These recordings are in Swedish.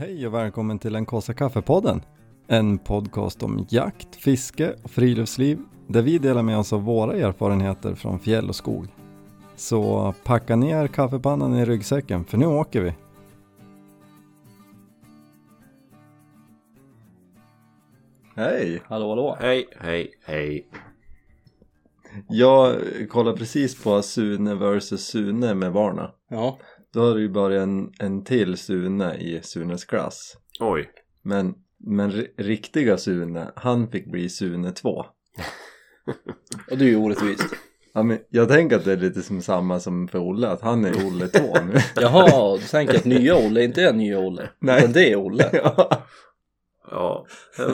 Hej och välkommen till den kaffe kaffepodden. En podcast om jakt, fiske och friluftsliv där vi delar med oss av våra erfarenheter från fjäll och skog. Så packa ner kaffepannan i ryggsäcken för nu åker vi. Hej! Hallå hallå! Hej, hej, hej. Jag kollar precis på Sune vs Sune med barna. Ja, Då har det ju börjat en, en till Sune i Sunes klass. Oj. Men, men ri- riktiga Sune, han fick bli Sune 2. och det är ju orättvist. Ja, men jag tänker att det är lite som samma som för Olle, att han är Olle 2 nu. Jaha, du tänker att nya Olle inte är nya Olle? Nej. Utan det är Olle? ja. Ja,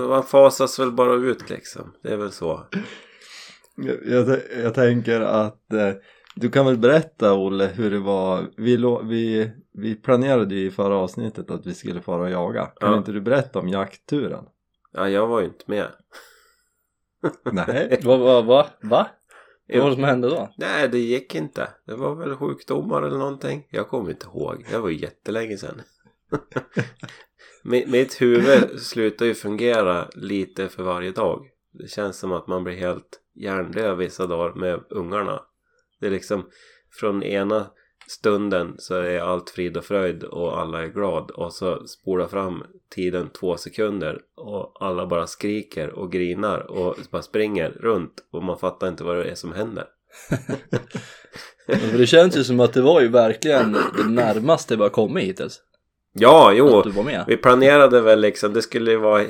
man fasas väl bara ut liksom. Det är väl så. jag, jag, jag tänker att eh, du kan väl berätta Olle hur det var. Vi, vi, vi planerade ju i förra avsnittet att vi skulle fara och jaga. Kan Ja. inte du berätta om jaktturen? Ja, jag var ju inte med. Nej. Va, va, va? Va? Vad var det som hände då? Nej, det gick inte. Det var väl sjukdomar eller någonting. Jag kommer inte ihåg. Det var ju jättelänge sedan. mitt, mitt huvud slutar ju fungera lite för varje dag. Det känns som att man blir helt hjärndöd vissa dagar med ungarna. Det är liksom från ena stunden så är allt frid och fröjd och alla är glad och så spolar fram tiden två sekunder och alla bara skriker och grinar och bara springer runt och man fattar inte vad det är som händer. Det känns ju som att det var ju verkligen det närmaste vi har kommit hittills. Ja, jo. Vi planerade väl liksom, det skulle ju vara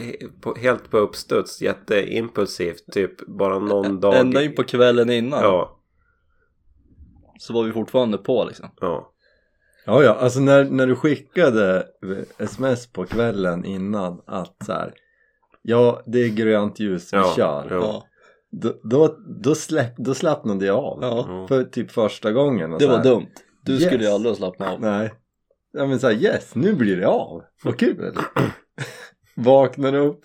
helt på uppstuds, jätteimpulsivt, typ bara någon dag. Ända in på kvällen innan Ja, så var vi fortfarande på liksom. ja. Ja, ja, alltså när, när du skickade sms på kvällen innan att så här, ja det är grönt ljus, vi Ja, kör. ja. Då, då, då, släpp, då slappnade jag av. ja. För typ första gången. och det så var här, dumt. Du Yes. skulle ju aldrig ha slappnat av. Nej. Ja men såhär yes, nu blir det av. Vad kul. Vaknar upp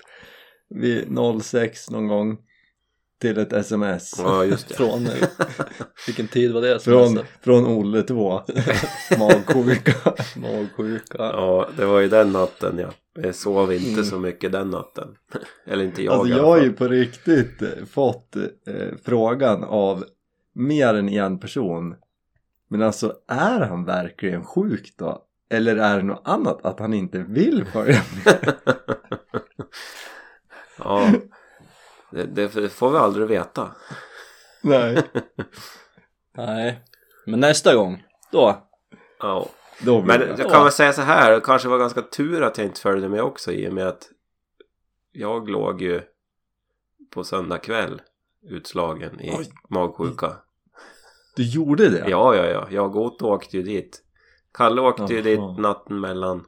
vid 06 någon gång till ett sms. Ja, just det. Från, eh, vilken tid var det? Från, från Olle 2. Magsjuka. Magsjuka. Ja, det var ju den natten ja. Jag sov inte så mycket den natten. Eller inte jag Alltså jag har ju på riktigt eh, fått eh, frågan av mer än en person. Men alltså är han verkligen sjuk då? Eller är det något annat att han inte vill följa med? ja. Det, det får vi aldrig veta. Nej. Nej. Men nästa gång, då. Ja. Då Men jag. kan väl säga så här, det kanske var ganska tur att jag inte följde med också i och med att jag låg ju på söndag kväll utslagen i Oj. magsjuka. Du gjorde det? Ja, ja, ja. Jag och Otto åkte ju dit. Kalle åkte ju dit natten mellan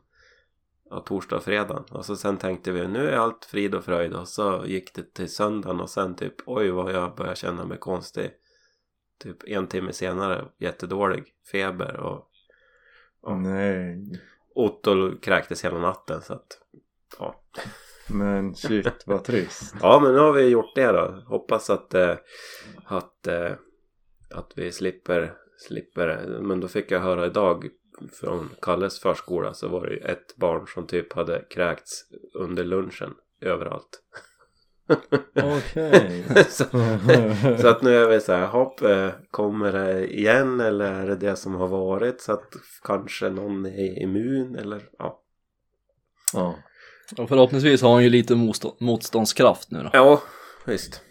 ja, torsdag och fredag. Och så sen tänkte vi nu är allt frid och fröjd. Och så gick det till söndagen och sen typ oj vad jag började känna mig konstig. Typ en timme senare jättedålig feber och Åh, nej. Otto kräktes hela natten så att ja. Men shit vad trist. Ja men nu har vi gjort det då. Hoppas att eh, att, eh, att vi slipper slipper men då fick jag höra idag från Kalles förskola så var det ju ett barn som typ hade kräkts under lunchen överallt. Okej. så, så att nu är vi så här, hopp, eh, kommer det igen eller är det det som har varit så att kanske någon är immun eller ja. Ja. Och förhoppningsvis har han ju lite motstå- motståndskraft nu då. Ja, visst.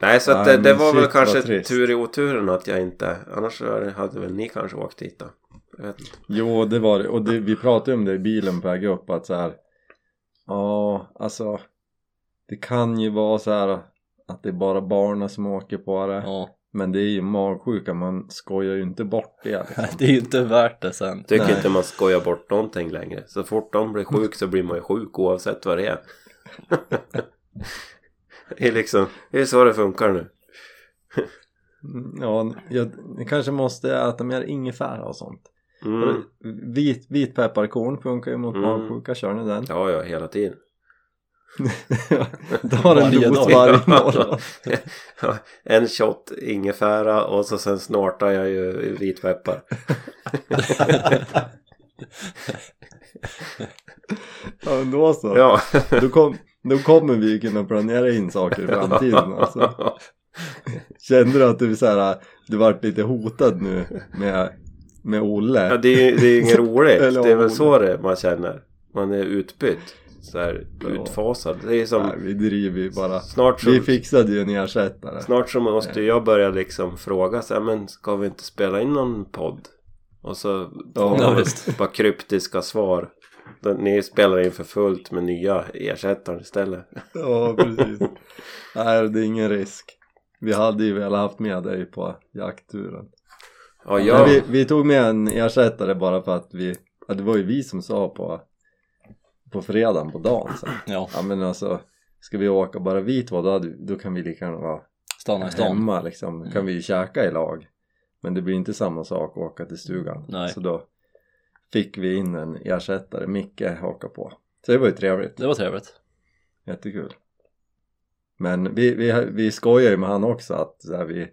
Nej, så att Nej, det, det var väl kanske tur i oturen att jag inte... Annars hade väl ni kanske åkt dit då. Jag vet inte. Jo det var det och det, vi pratade om det i bilen på väg upp att så här. Ja alltså. Det kan ju vara så här att det är bara barnen som åker på det. Ja. Men det är ju magsjuka, man skojar ju inte bort det liksom. Det är ju inte värt det sen. Tycker Nej. inte man skojar bort någonting längre. Så fort de blir sjuk så blir man ju sjuk oavsett vad det är. det är liksom... Det är så det funkar nu. Ja, jag, jag kanske måste äta mer ingefära och sånt. Mm. Vit, vitpepparkorn funkar ju mot Mm. magsjuka, kör ni den? Ja, ja, hela tiden. Tar en dos varje morgon. en shot ingefära och så sen snortar jag ju vitpeppar. Ja men då så. Ja. Då, kom, då kommer vi ju kunna planera in saker i framtiden alltså. Kände du att du så här, du vart lite hotad nu med, med Olle? Ja, det är det är inget roligt. Eller det är väl Olle. så det man känner. Man är utbytt. Så här, utfasad. Det är som... Nej, vi driver ju bara. Snart så, Vi fixade ju en ersättare. snart så måste jag börja liksom fråga så här, men ska vi inte spela in någon podd? Och så Ja, bara kryptiska svar. Ni spelar in för fullt med nya ersättare istället. Ja precis. Nej det är ingen risk. Vi hade ju velat haft med dig på jaktturen. Ja, jag... vi, vi tog med en ersättare bara för att vi, ja, det var ju vi som sa på, på fredagen på dagen sen. Ja, Ja men alltså, ska vi åka bara vi två då, då kan vi lika gärna vara stanna i stan. hemma liksom. Då kan vi ju käka i lag. Men det blir inte samma sak att åka till stugan. Nej. Så då fick vi in en ersättare, Micke haka på. Så det var ju trevligt, Det var trevligt. jättekul. Men vi, vi, vi skojar ju med han också att så här, vi,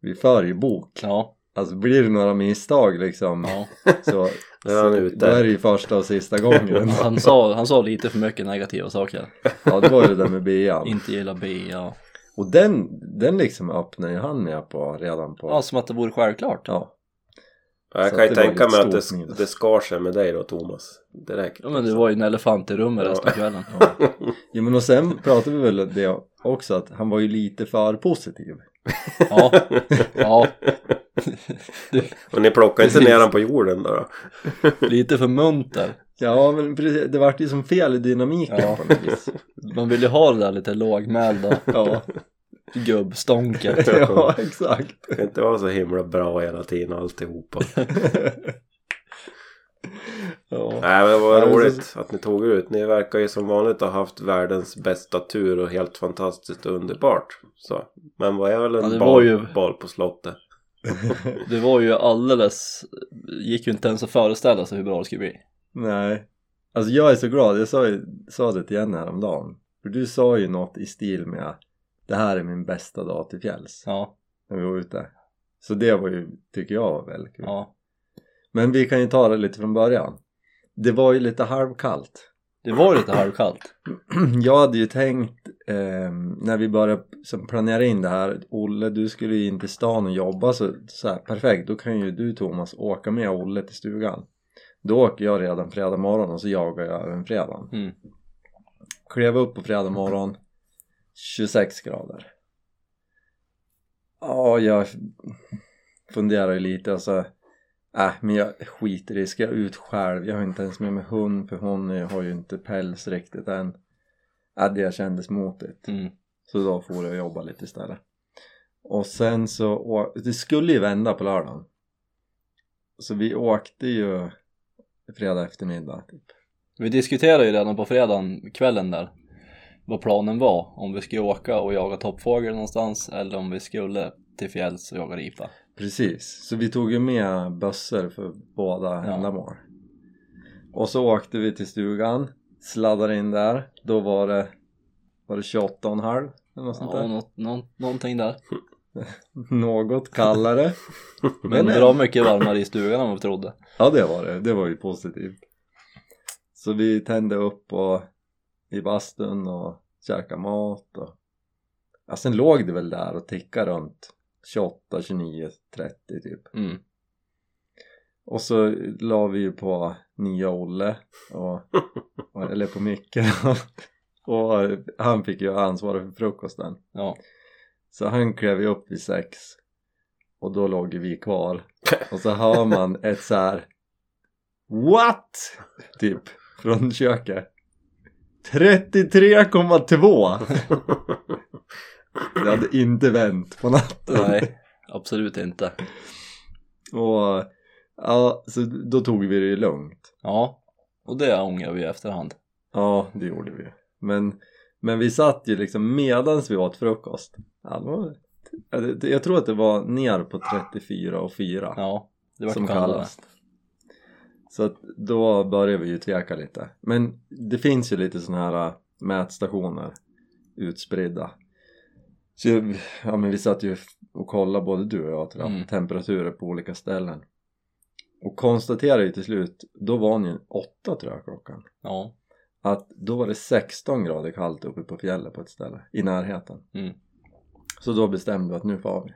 vi för ju bok. Ja, Alltså blir det några misstag liksom ja. så, så då är det ju första och sista gången. Han sa, han sa lite för mycket negativa saker. ja det var ju det där med bean. Inte gilla B, ja. Och den, den liksom öppnar ju han med på redan på. Ja, som att det vore självklart. Ja. Ja, jag Så kan ju tänka mig att det, minus. det skar sig med dig då Thomas. Direkt. Ja, men det var ju en elefant i rummet Ja. resten av kvällen. Jo men och sen pratade vi väl det också att han var ju lite för positiv. Ja, ja. Och ni plockar inte ner han på jorden då? då? Lite för munter. Ja men precis, det vart ju som fel i dynamiken Ja. på något vis. Man vill ju ha det där lite lågmälda Ja, gubbstånket. ja exakt. Det kan inte vara så himla bra hela tiden alltihopa. Ja. Nej men det var roligt så- att ni tog er ut. Ni verkar ju som vanligt ha haft världens bästa tur och helt fantastiskt och underbart. Så. Men vad är väl en Ja, bal, ju- bal på slottet? Det var ju alldeles, gick ju inte ens att föreställa sig hur bra det skulle bli. Nej. Alltså jag är så glad, jag sa, ju, sa det till Jenny häromdagen. För du sa ju något i stil med Det här är min bästa dag till fjälls. Ja, När vi var ute. Så det var ju, tycker jag var väldigt kul. ja. Men vi kan ju ta det lite från början. Det var ju lite halvkallt. Det var lite halvkallt. Jag hade ju tänkt eh, när vi började som planera in det här Olle du skulle ju in till stan och jobba så, så här, perfekt då kan ju du Thomas åka med Olle till stugan då åker jag redan fredag morgon och så jagar jag även fredagen Mm. klev upp på fredag morgon 26 grader ja jag funderar ju lite och så Äh, men jag skiter i det. Ska jag ut själv? Jag har inte ens med mig hund för hon har ju inte päls riktigt än. Äh, det kändes motigt. Mm. Så då får jag jobba lite istället. Och sen så, det skulle ju vända på lördagen. Så vi åkte ju fredag eftermiddag typ. Vi diskuterade ju redan på fredagen, kvällen där, vad planen var. Om vi skulle åka och jaga toppfågel någonstans eller om vi skulle till fjälls och jaga ripa. Precis, så vi tog ju med bössor för båda Ja. ändamål. Och så åkte vi till stugan, sladdade in där. Då var det, var det 28,5 eller något sånt Ja, där. något, nå, någonting där. Något kallare. Men bra mycket varmare i stugan än vad vi trodde. Ja det var det, det var ju positivt. Så vi tände upp och, i bastun och käkade mat och ja, sen låg det väl där och tickade runt 28, 29, 30 typ. Mm. Och så la vi ju på nya Olle och, eller på Micke och han fick ju ansvara för frukosten. Ja. Så han klev ju upp vid sex och då låg ju vi kvar och så hör man ett så här What? Typ från köket 33,2 Det hade inte vänt på natten Nej, absolut inte. och ja, så då tog vi det ju lugnt Ja, och det ångrar vi i efterhand. Ja, det gjorde vi. Men, men vi satt ju liksom medans vi åt frukost. Ja, jag tror att det var ner på 34 och 4 Ja, det var som kallast. Så att då började vi ju tveka lite. Men det finns ju lite sådana här äh, mätstationer utspridda. Så jag- ja men vi satt ju och kollade både du och jag tror jag, Mm. temperaturer på olika ställen och konstaterade ju till slut då var ni åtta tror jag klockan Ja, att då var det 16 grader kallt uppe på fjället på ett ställe i närheten Mm. så då bestämde vi att nu får vi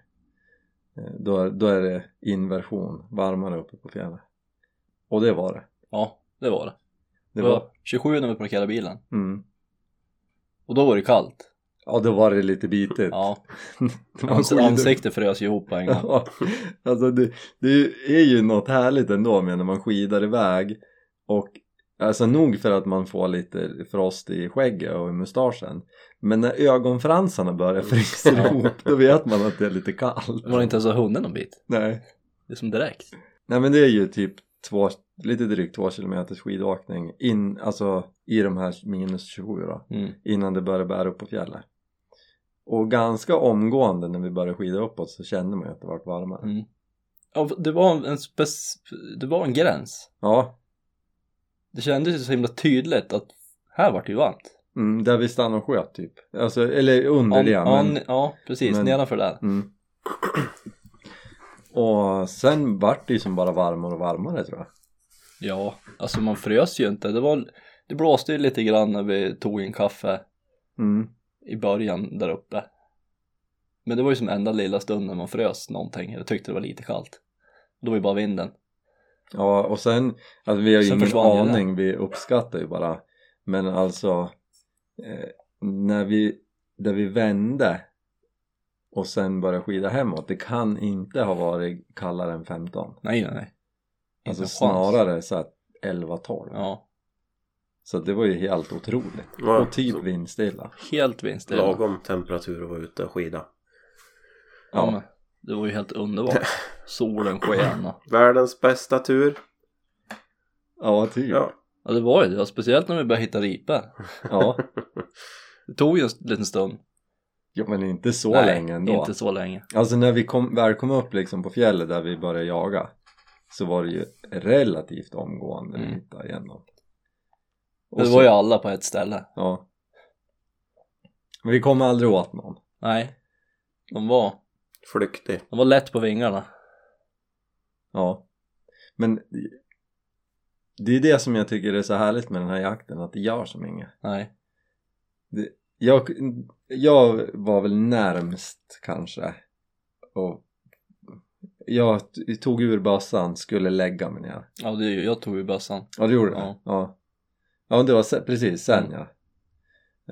Eh, då, då är det inversion varmare uppe på fjället och det var det Ja, det var det. det Det var, var 27 när vi parkerade bilen. mm. Och då var det kallt. Ja då var det lite bitigt Ja, Det var Ans skidor. ansiktet frös ihop på en gång. Ja, alltså det, det är ju något härligt ändå med när man skidar iväg och alltså nog för att man får lite frost i skägget och i mustaschen men när ögonfransarna börjar frysa Ja. ihop då vet man att det är lite kallt Det var inte ens har hunnit någon bit. nej. Det är som direkt. nej men det är ju typ två, lite drygt två kilometers skidåkning in, alltså i de här minus 27 då Mm. innan det började bära upp på fjället och ganska omgående när vi började skida uppåt så kände man ju att det vart varmare Mm. Ja, det var en spec... Det var en gräns. ja Det kändes ju så himla tydligt att här vart det ju varmt. Mm, där vi stannade och sköt typ. Alltså, eller under det. ja, men, ja, precis. men- Nedanför där. mm. Och sen vart det ju som bara varmare och varmare tror jag. Ja, alltså man frös ju inte. Det var... Det blåste ju lite grann när vi tog en kaffe Mm. I början där uppe. Men det var ju som enda lilla stunden man frös någonting. Jag tyckte det var lite kallt. Då var ju bara vinden. Ja, och sen, alltså vi har ju Sen ingen aning, vi uppskattar ju bara. Men alltså, eh, när vi, där vi vände och sen började skida hemåt, det kan inte ha varit kallare än 15. Nej, nej, nej. Alltså snarare så att 11-12. Ja, Så det var ju helt otroligt. Ja, och typ så vindstilla. helt vindstilla. Lagom temperatur att vara ute och skida. Ja, Ja. men det var ju helt underbart. Solen sken och... Världens bästa tur. Ja, typ. Ja. Ja, det var ju det. Speciellt när vi började hitta ripor. ja. Det tog ju en liten stund. Ja men inte så Nej, länge ändå. inte så länge. Alltså när vi kom, väl kom upp liksom på fjället där vi började jaga så var det ju relativt omgående vi Mm. hittade igenom. Och Det var ju alla på ett ställe. Ja. Men vi kom aldrig åt någon. Nej. De var, Flyktig. de var lätt på vingarna. Ja. Men det är det som jag tycker är så härligt med den här jakten, att det gör som inget. Nej. Jag, jag var väl närmst kanske och jag t- tog ur bössan, skulle lägga mig ner. Ja, det, jag tog ju bössan. Ja det gjorde Ja. det? Ja. Ja det var se- precis sen Mm. ja.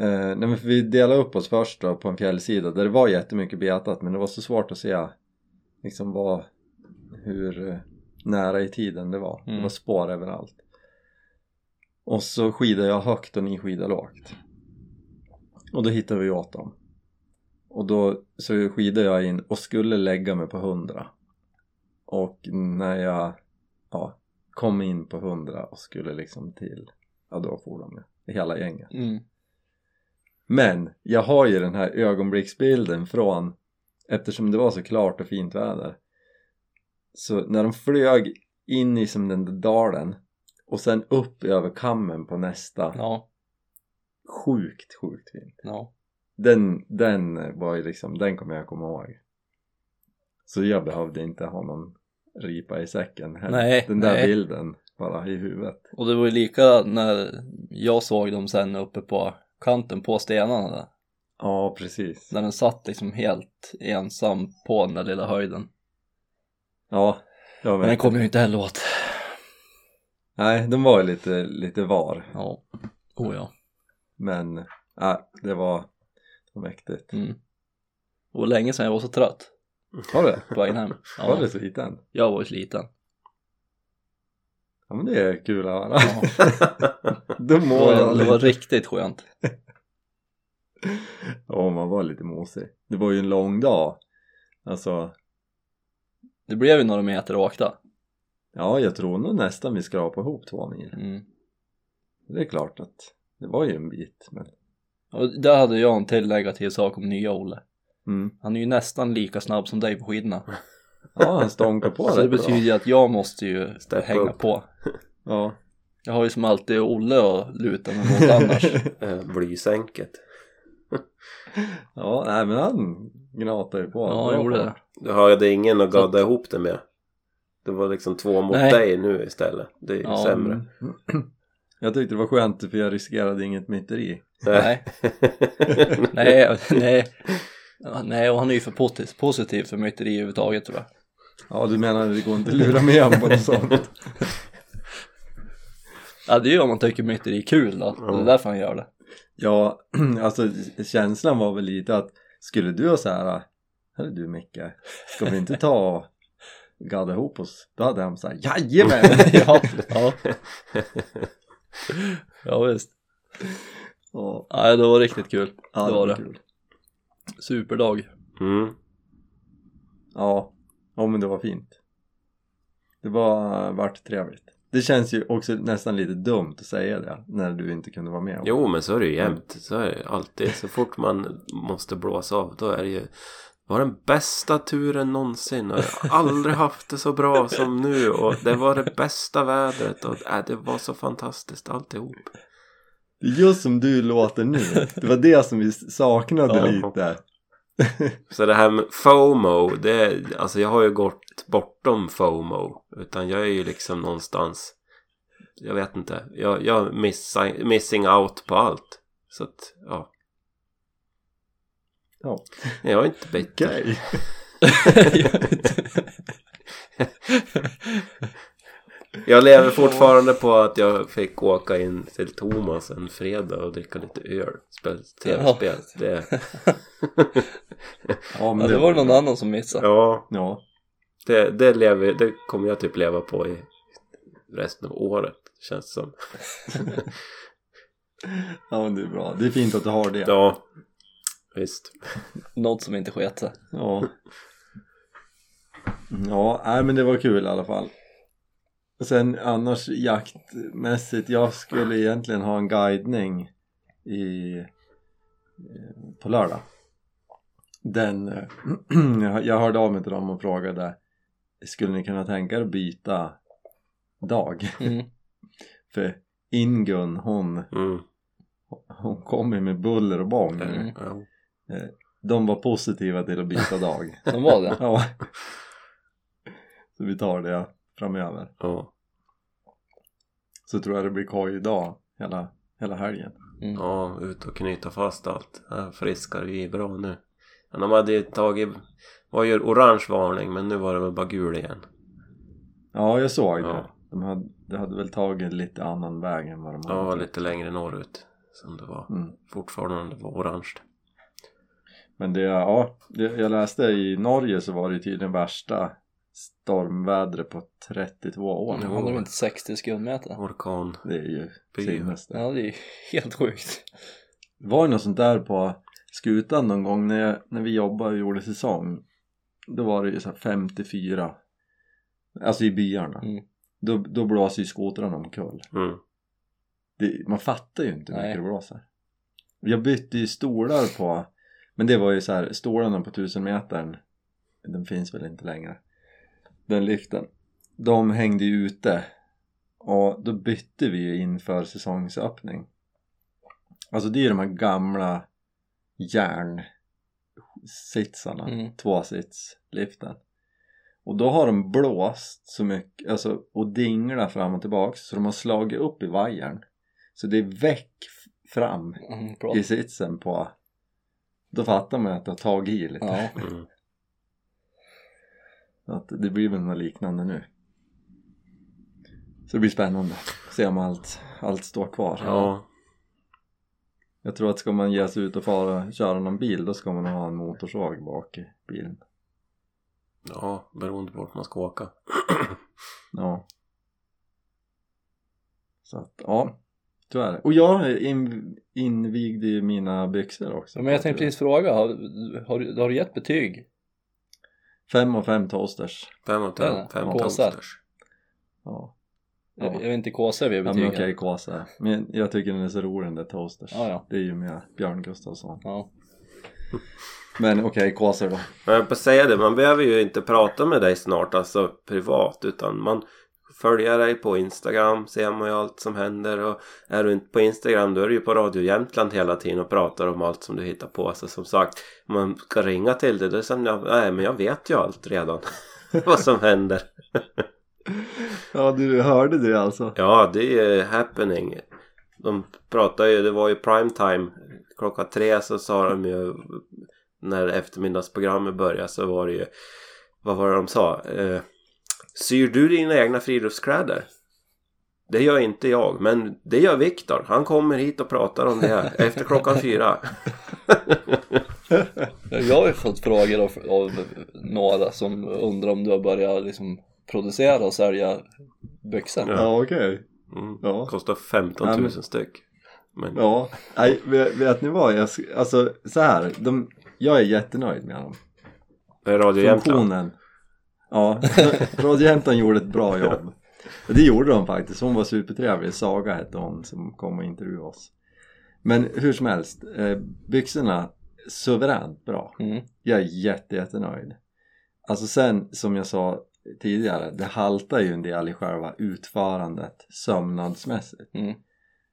Eh, nej men för vi delade upp oss först då på en fjällsida där det var jättemycket betat men det var så svårt att se liksom vad, hur eh, nära i tiden det var. Det Mm. var spår överallt. Och så skidade jag högt och ni skidade lågt. Och då hittade vi åt dem. Och då så skidade jag in och skulle lägga mig på 100. Och när jag ja, kom in på 100 och skulle liksom till, ja då for de ju, hela gänget. Mm. Men jag har ju den här ögonblicksbilden från, eftersom det var så klart och fint väder. Så när de flög in i som den där dalen och sen upp över kammen på nästa, Ja, sjukt sjukt fint. ja. Den, den var ju liksom, den kommer jag komma ihåg. Så jag behövde inte ha någon ripa i säcken heller. Nej, Den där nej. bilden bara i huvudet. Och det var ju lika när jag såg dem sen uppe på kanten på stenarna där. Ja, precis. När den satt liksom helt ensam på den där lilla höjden. Ja, jag Men den vet. kom ju inte heller åt. Nej, de var ju lite, lite var. Ja. Oh ja. Men, äh, det var, det var mäktigt. Mm. Var länge sedan jag var så trött Var det? på vägen hem. Var Ja, det så liten? jag var ju sliten. Ja men det är kul att höra. Ja. Då Det var, jag det var riktigt skönt. Ja, man var lite mosig. Det var ju en lång dag. Alltså, Det blev ju några meter åkta. ja jag tror nog nästan vi skrapade ihop två mil. Mm. Det är klart att det var ju en bit men Och där hade jag en till negativ sak om nya Olle. mm. Han är ju nästan lika snabb som dig på skidorna. Ja han stånkar på Så det rätt bra. betyder ju att jag måste ju Step hänga up. på. Ja. Jag har ju som alltid Olle att luta mig mot annars. Eh, Blysänket. ja, nej men han gnatade ju på. Ja, jag gjorde det. Du hade ingen att gadda ihop det med. Det var liksom två mot Nej. dig nu istället. Det är ju Ja, sämre. Mm. Jag tyckte det var skönt för jag riskerade inget myteri. Nej. Nej, nej. Nej, och han är ju för positiv för myteri överhuvudtaget tror jag. Ja, du menar det går inte att lura med honom på något sånt? Ja, det är ju om man tycker myteri är kul då. Det är därför han gör det. Ja, alltså känslan var väl lite att skulle du ha så här Hörru du Micke, ska vi inte ta och gadda ihop oss? Då hade han sagt Jajamän! ja, ja. ja, visst. Ja, Ja, det var riktigt kul. ja, det var det. kul. Superdag. Mm. Ja, ja men det var fint. Det var vart trevligt. Det känns ju också nästan lite dumt att säga det när du inte kunde vara med. Jo men så är det ju jämt. Så är det alltid. Så fort man måste blåsa av då är det ju det var den bästa turen någonsin och jag har aldrig haft det så bra som nu och det var det bästa vädret och äh, det var så fantastiskt alltihop. Just som du låter nu. Det var det som vi saknade Ja. lite. Så det här med FOMO, det alltså jag har ju gått bortom FOMO. Utan jag är ju liksom någonstans, jag vet inte, jag, jag missar, missing out på allt. Så att, ja, Ja, jag är inte bitter. okej. Jag lever fortfarande på att jag fick åka in till Thomas en fredag och dricka lite öl. Spela tv-spel. Det, Ja, men Ja, det var det någon annan som missade. ja, Ja, det, det, lever, det kommer jag typ leva på i resten av året. Känns som. ja men det är bra. Det är fint att du har det. Ja, visst. Något som inte sket sig. Ja. Ja, nej men det var kul i alla fall. Och sen annars jaktmässigt, jag skulle egentligen ha en guidning i, eh, på lördag. Den, eh, jag hörde av mig till dem och frågade skulle ni kunna tänka er att byta dag? Mm. För Ingun hon, Mm. hon kom ju med buller och bång. Mm. Ja. De var positiva till att byta dag. De var det. Ja. Så vi tar det framöver. Ja. Så tror jag det blir koj idag hela, hela helgen. Mm. ja, ut och knyta fast allt. Ja, friskar vi är bra nu. Men de hade ju tagit, var ju orange varning men nu var det väl bara gul igen. Ja, jag såg det. Ja. De hade, det hade väl tagit lite annan väg än vad de Ja, hade. lite längre norrut. Som det var. Mm. Fortfarande var orange. Men det, ja, det, jag läste i Norge så var det tydligen värsta stormvädret på 32 år. Nu hade de inte 60 sekundmeter. Orkan. Det är ju sinnes det. Ja, det är helt sjukt. Var det något sånt där på skutan någon gång när, jag, när vi jobbade och gjorde säsong då var det ju så här 54 alltså i byarna Mm. då, då blåser ju skotrarna omkull Mm. det, man fattar ju inte hur mycket det blåser jag bytte ju stolar på men det var ju så här stolarna på 1000 metern den finns väl inte längre den liften. De hängde ju ute. Och då bytte vi ju inför säsongsöppning. Alltså det är ju de här gamla järnsitsarna Mm. tvåsitsliften. Och då har de blåst så mycket alltså, och dinglat fram och tillbaks så de har slagit upp i vajern. Så det är väck fram Mm, i sitsen på då fattar man att det har tagit i lite. Ja. Mm. Att det blir väl något liknande nu så det blir spännande se om allt, allt står kvar Ja. jag tror att ska man ge sig ut och fara köra någon bil då ska man ha en motorsåg bak i bilen Ja, beroende på vart man ska åka. Ja. Så att, ja. Det. Och jag in, invigde ju mina byxor också. Ja, Men jag tänkte precis fråga, har, har, du- har du gett betyg? Fem och fem toasters. Fem är fem, fem Påsar. toasters. Ja. Jag, Ja. jag vet inte KC vi Ja men betygen. okej kåsa. Men jag tycker den är så rolig den där toasters. Ja, ja. Det är ju med Björn Gustafsson. Ja. Men okej kåsor då. Men jag på att säga det, man behöver ju inte prata med dig snart, alltså privat, utan man följer dig på Instagram, ser man ju allt som händer och är du inte på Instagram då är du ju på Radio Jämtland hela tiden och pratar om allt som du hittar på. Så som sagt, om man ska ringa till dig, är som jag, nej men jag vet ju allt redan. Vad som händer. Ja, du hörde det alltså? Ja, det är ju happening. De pratar ju, det var ju prime time. Klockan tre så sa de ju när eftermiddagsprogrammet började så var det ju vad var det de sa? Eh, syr du dina egna friluftskläder? Det gör inte jag, men det gör Viktor. Han kommer hit och pratar om det här efter klockan fyra. Jag har ju fått frågor av, av några som undrar om du har börjat liksom producera och sälja byxor. Ja. Ja, okej. Mm. Ja. Kostar 15 000 Ja, men- styck. Men, Ja, nej, vet, vet ni vad? Jag, alltså så här, de, jag är jättenöjd med dem. det är Radio Jämtland. Ja, Jämtland gjorde ett bra jobb. Det gjorde de faktiskt. Hon var supertrevlig. Saga hette hon som kom och intervjuade oss. Men hur som helst, eh, byxorna suveränt bra. Mm. Jag är jätte, jättenöjd. Alltså sen som jag sa tidigare, det haltar ju en del i själva utförandet sömnadsmässigt. Mm.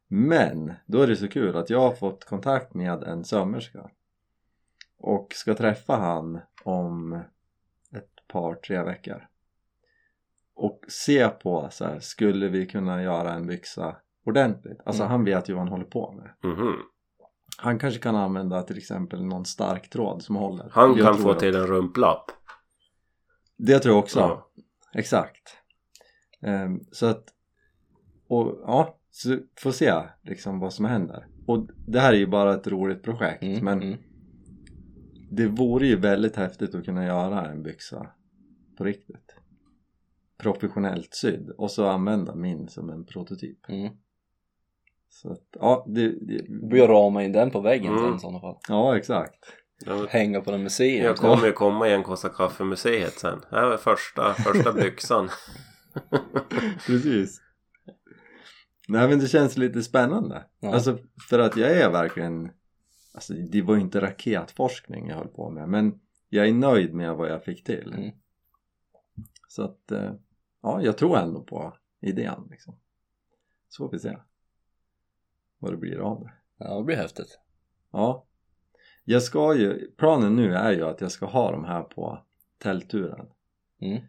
Men då är det så kul att jag har fått kontakt med en sömmerska och ska träffa han om par, tre veckor och se på så här, skulle vi kunna göra en byxa ordentligt? Alltså Mm. han vet ju vad han håller på med. Mhm. Han kanske kan använda till exempel någon stark tråd som håller. Han Jag kan få att- till en rumplapp. Det tror jag också. Ja. Exakt. Ehm, så att, och ja, så får se liksom vad som händer. Och det här är ju bara ett roligt projekt Mm. men Mm. det vore ju väldigt häftigt att kunna göra en byxa på riktigt. Professionellt sydd och så använda min som en prototyp. Mm. Så att, ja, det, Du det, börjar rama in den på väggen Mm. sen i sådana fall. ja exakt. Ja, Hänga på den museet. Jag kommer ju komma i en Kossa Kaffe-museet sen. Det här var första, första byxan. Precis. Nej men det känns lite spännande. Ja. Alltså för att jag är verkligen Alltså det var ju inte raketforskning jag höll på med men jag är nöjd med vad jag fick till. Mm. Så att eh, ja, jag tror ändå på idén liksom. Så får vi se vad det blir av det. Ja, det blir häftigt. Ja. Jag ska ju, planen nu är ju att jag ska ha de här på tältturen. Mm.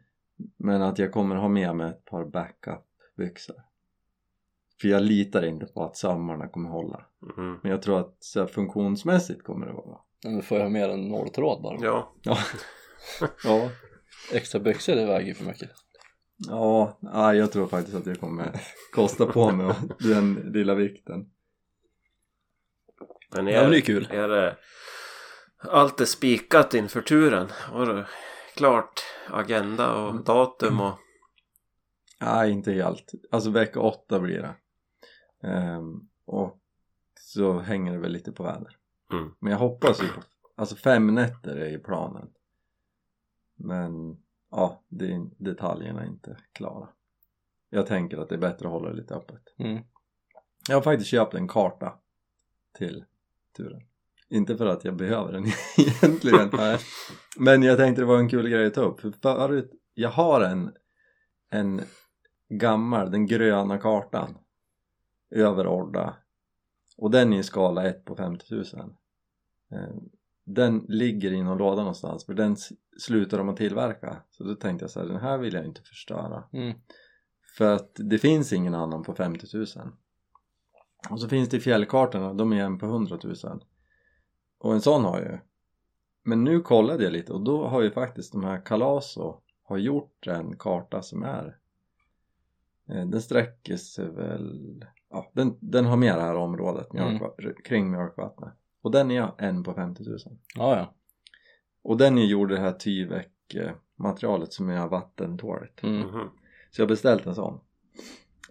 Men att jag kommer ha med mig ett par backup-byxor. För jag litar inte på att sömmarna kommer hålla. Mm. Men jag tror att så här, funktionsmässigt kommer det vara bra. Men du får ju ha mer än nåltråd bara. Ja, Ja. ja. Extra byxor det väger för mycket. Ja, nej, jag tror faktiskt att jag kommer kosta på mig den lilla vikten. men Ja, är, men det är kul. är det allt är spikat inför turen? Har du klart agenda och datum och Nej, inte helt. Alltså vecka åtta blir det. Ehm, och så hänger det väl lite på väder. Mm. Men jag hoppas ju på, alltså fem nätter är ju planen. Men ja, det detaljerna är inte klara. Jag tänker att det är bättre att hålla det lite öppet. Mm. Jag har faktiskt köpt en karta till turen. Inte för att jag behöver den egentligen. Men jag tänkte det var en kul grej att ta upp. För förut, jag har en, en gammal, den gröna kartan över Orda. Och den är i skala 1 på 50 000. Den ligger i någon låda någonstans för den slutar de att tillverka. Så då tänkte jag så här, den här vill jag inte förstöra. Mm. För att det finns ingen annan på 50 000 Och så finns det fjällkartorna, de är en på 100 000 Och en sån har jag ju Men nu kollade jag lite och då har ju faktiskt de här Kalaso har gjort en karta som är eh, Den sträcker sig väl Ja, den, den har med det här området mjölk, kring mjölkvattnet Och den är en på 50 000 Ja, ja. Och den är gjord i det här Tyvek materialet som är vattentåligt Mm. Mhm. så jag har beställt en sån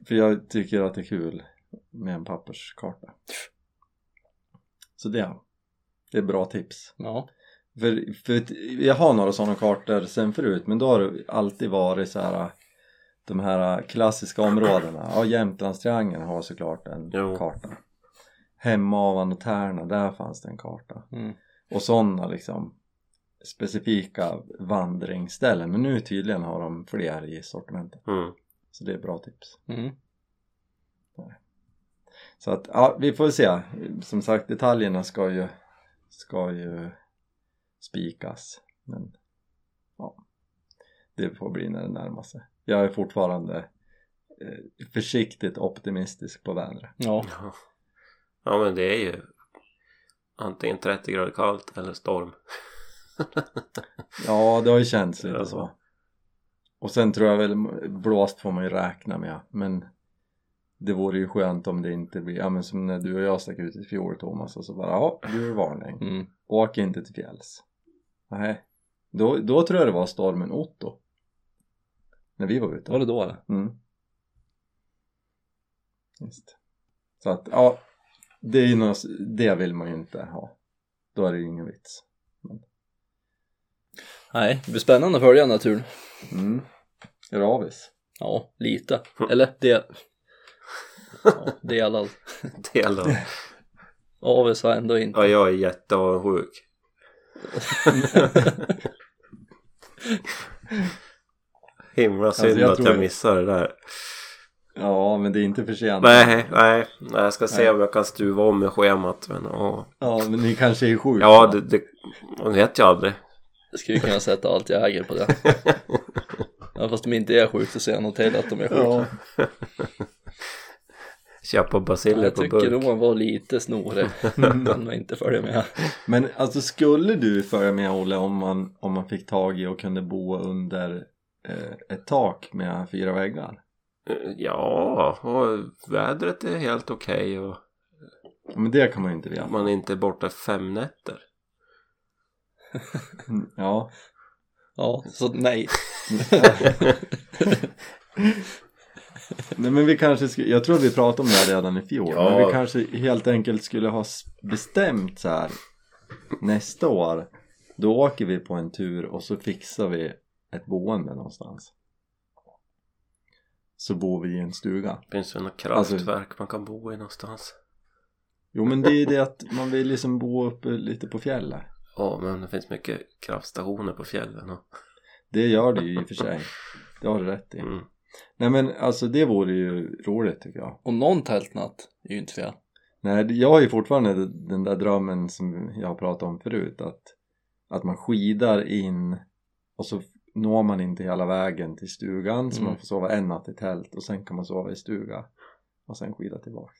För jag tycker att det är kul med en papperskarta Så det, det är bra tips Ja. för, för jag har några sådana kartor sen förut men då har det alltid varit så här de här klassiska områdena Ja, Jämtlandstriangeln har såklart en Jo. karta Hemavan och Tärna, där fanns det en karta. Mm. och sådana liksom specifika vandringsställen. Men nu tydligen har de fler i sortimentet. Mm. så det är bra tips. Mm. så att ja, vi får se. Som sagt detaljerna ska ju ska ju spikas. Men ja. Det får bli när det närmar sig. Jag är fortfarande eh, försiktigt optimistisk på vädret. Ja, Ja. men det är ju antingen 30 grader kallt eller storm. Ja, det har ju känts lite Ja. så. Och sen tror jag väl blåst får man ju räkna med men det vore ju skönt om det inte blir, ja men som när du och jag stack ut i fjol Thomas och så bara ja, du är varning. mm. Åk inte till fjälls. Nej. Då, då tror jag det var stormen Otto. När vi var ute. var det då eller? Mm. Just. Så att, ja. Det är något, det vill man ju inte ha. Då är det ju ingen vits. Nej, det blir spännande att följa naturen. Mm. Ravis. Ja, lite. Eller det... Ja, delad. Del av. Avis var ändå inte. Ja, jag är jätteavundsjuk. Himla synd Alltså, jag att jag det- missade det där. Ja, men det är inte för sent. Nej, nej, nej, jag ska se Nej. om jag kan stuva om med schemat. Men, åh. Ja, men ni kanske är sjuka. Ja, det, det man vet ju aldrig. Jag skulle kunna sätta allt jag äger på det. Ja, fast de inte är sjuka så säger jag nog till att de är sjuka. Ja. Köpa basiller jag på tycker burk. nog man var lite snorig. Kan man inte följa med. Men alltså skulle du följa med Olle om man, om man fick tag i och kunde bo under eh, ett tak med fyra väggar? Ja, och vädret är helt okej och Men det kan man ju inte veta. man är inte borta fem nätter. Mm, Ja. Ja, så nej. Nej men vi kanske skulle, jag tror vi pratade om det här redan i fjol Ja. Men vi kanske helt enkelt skulle ha s- bestämt så här Nästa år Då åker vi på en tur och så fixar vi ett boende någonstans Så bor vi i en stuga Finns det något Alltså- kraftverk man kan bo i någonstans? Jo men det är ju det att man vill liksom bo uppe lite på fjället Ja, men det finns mycket kraftstationer på fjällen och... Det gör det ju i och för sig Det har du rätt i Mm. Nej men alltså det vore ju roligt tycker jag Och någon tältnatt är ju inte fel. Nej, jag har ju fortfarande den där drömmen som jag har pratat om förut att, att man skidar in och så når man inte hela vägen till stugan så Mm. man får sova en natt i tält och sen kan man sova i stuga och sen skida tillbaks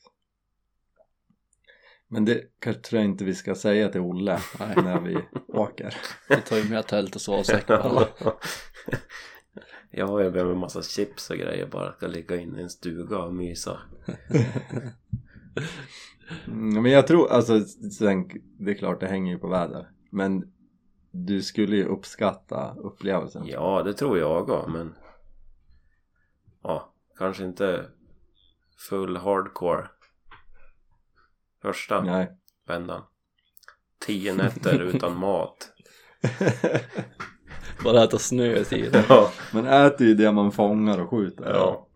men det kanske tror jag inte vi ska säga till Olle Nej. när vi åker Vi tar ju med tält och sovsäck på alla. Ja, jag behöver en massa chips och grejer bara ska ligga inne i en stuga och mysa. mm, men jag tror, alltså sen, det är klart det hänger ju på väder men du skulle ju uppskatta upplevelsen Ja, det tror jag också, men... Ja, kanske inte full hardcore. Första Nej vändan. Tio nätter utan mat. Bara äta snö i tiden. Ja. Man äter ju det man fångar och skjuter ja.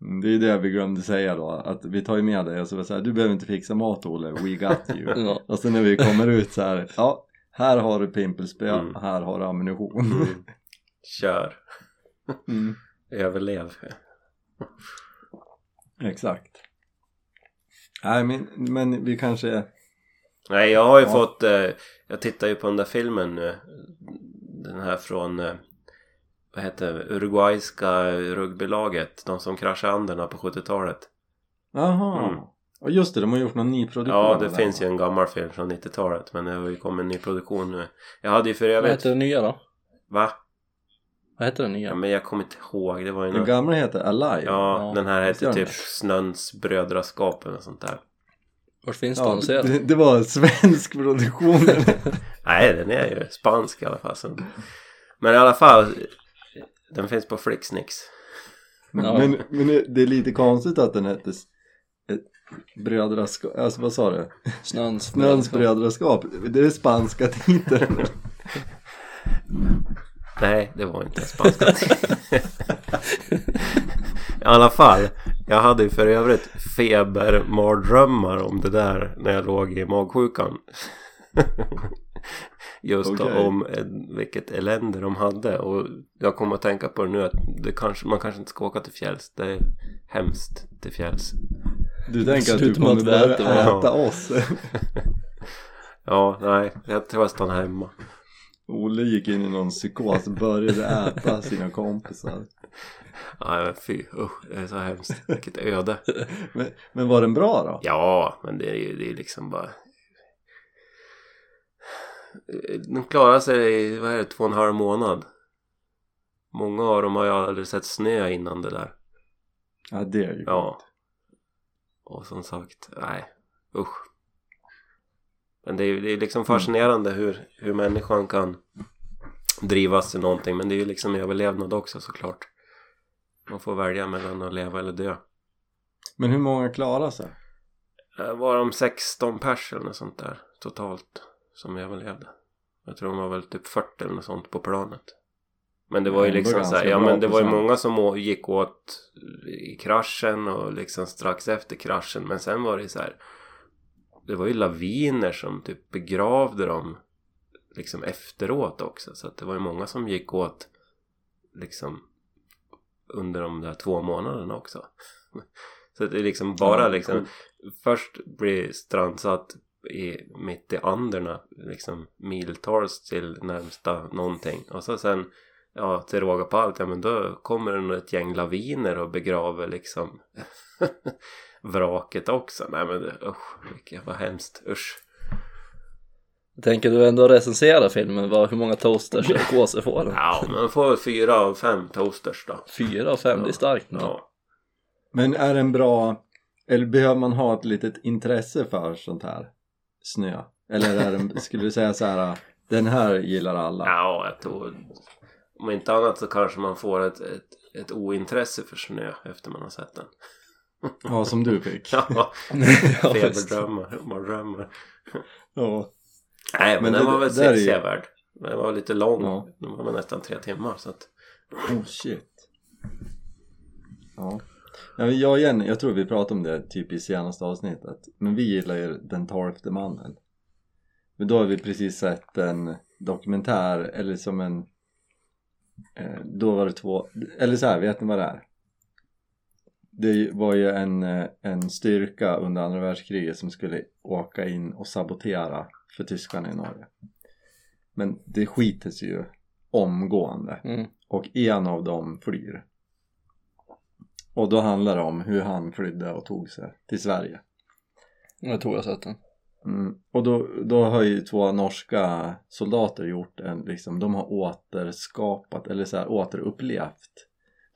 Mm, Det är det vi glömde säga då, att vi tar ju med dig och så var det så här, du behöver inte fixa mat Olle, we got you. Ja. och sen när vi kommer ut så här, ja, här har du pimpelspö, Mm. här har du ammunition. Mm. Kör. Mm. Överlev. Exakt. Nej men, men vi kanske, Nej, jag har ju Ja. fått... Eh, jag tittar ju på den där filmen nu. Den här från... Eh, vad heter det? Uruguayska rugbylaget. De som kraschade Anderna på 70-talet. jaha. Och just det, de har gjort någon ny produktion Ja, det finns ju en gammal film från 90-talet. Men det har ju kommit en ny produktion nu. Jag hade ju för Vad övrigt... heter den nya då? Va? Vad heter den Ja, nya? men jag kommer inte ihåg. Det var ju Den något... gamla heter Alive. Ja, Ja, den här den typ det? Snöns brödraskap eller sånt där. Vart finns Ja, den det, det var svensk produktion. Nej, den är ju spansk i alla fall. Så. Men i alla fall, den finns på Flixnix. men, Ja. men, men det- är lite konstigt att den hette brödraskap, alltså vad sa du? Snöns Snöns brödraskap, det är spanska titeln. Nej, det var inte spanska I alla fall, jag hade ju för övrigt febermardrömmar om det där när jag låg i magsjukan. Just Okej. om eh, vilket elände de hade och jag kommer att tänka på det nu att det kanske, man kanske inte ska åka till fjälls. Det är hemskt till fjälls. Du tänker att du kommer att börja äta, äta oss. Ja, nej, jag tror jag stannar hemma. Olle gick in i någon psykos och började äta sina kompisar. Ja men fy usch, det är så hemskt. Vilket öde. Men, men var den bra då? Ja, men det är ju det är liksom bara... De klarar sig i, vad är det, två och en halv månad. Många av dem har ju aldrig sett snö innan det där. Ja det är ju Ja. Och som sagt, nej, usch. Men det är ju det är liksom fascinerande hur, hur människan kan drivas till någonting. Men det är ju liksom överlevnad också såklart. Man får välja mellan att leva eller dö. Men hur många klarar sig? Var de 16 pers eller något sånt där totalt som överlevde. Jag tror de var väl typ 40 eller något sånt på planet. Men det var ju liksom ganska så här, ja men det var ju många som gick åt i kraschen och liksom strax efter kraschen. Men sen var det så här. Det var ju laviner som typ begravde dem liksom efteråt också. Så att det var ju många som gick åt liksom under de där två månaderna också. Så att det är liksom bara Ja, liksom coolt. först blir strandsatt i, mitt i Anderna liksom miltals till närmsta någonting och så sen ja till råga på allt ja men då kommer det nog ett gäng laviner och begraver liksom vraket också nej men usch vilket vad hemskt usch tänker du ändå recensera filmen, vad, hur många toasters och gåser får den? ja men man får väl fyra av fem toasters då Fyra av fem, det är starkt. Ja. ja Men är den bra eller behöver man ha ett litet intresse för sånt här snö? Eller är den, skulle du säga så här den här gillar alla? ja jag tror om inte annat så kanske man får ett, ett, ett ointresse för snö efter man har sett den Ja, som du fick. ja feberdrömmar man drömmar Ja. Nej men, Men den det- var väl där är sevärd. Den var lite lång. Ja. Den var väl nästan tre timmar så att... Oh shit. Ja. ja jag igen, jag tror vi pratade om det typ i senaste avsnittet. Men vi gillar ju Den tolfte mannen. Men då har vi precis sett en dokumentär, eller som en... Eh, då var det två, eller så här, vet ni vad det är? Det var ju en, eh, en styrka under andra världskriget som skulle åka in och sabotera för tyskarna i Norge. Men det skiter ju omgående Mm. och en av dem flyr. Och då handlar det om hur han flydde och tog sig till Sverige. Jag tror jag sett den. Mm. Och då, då har ju två norska soldater gjort en, liksom, de har återskapat eller så här återupplevt.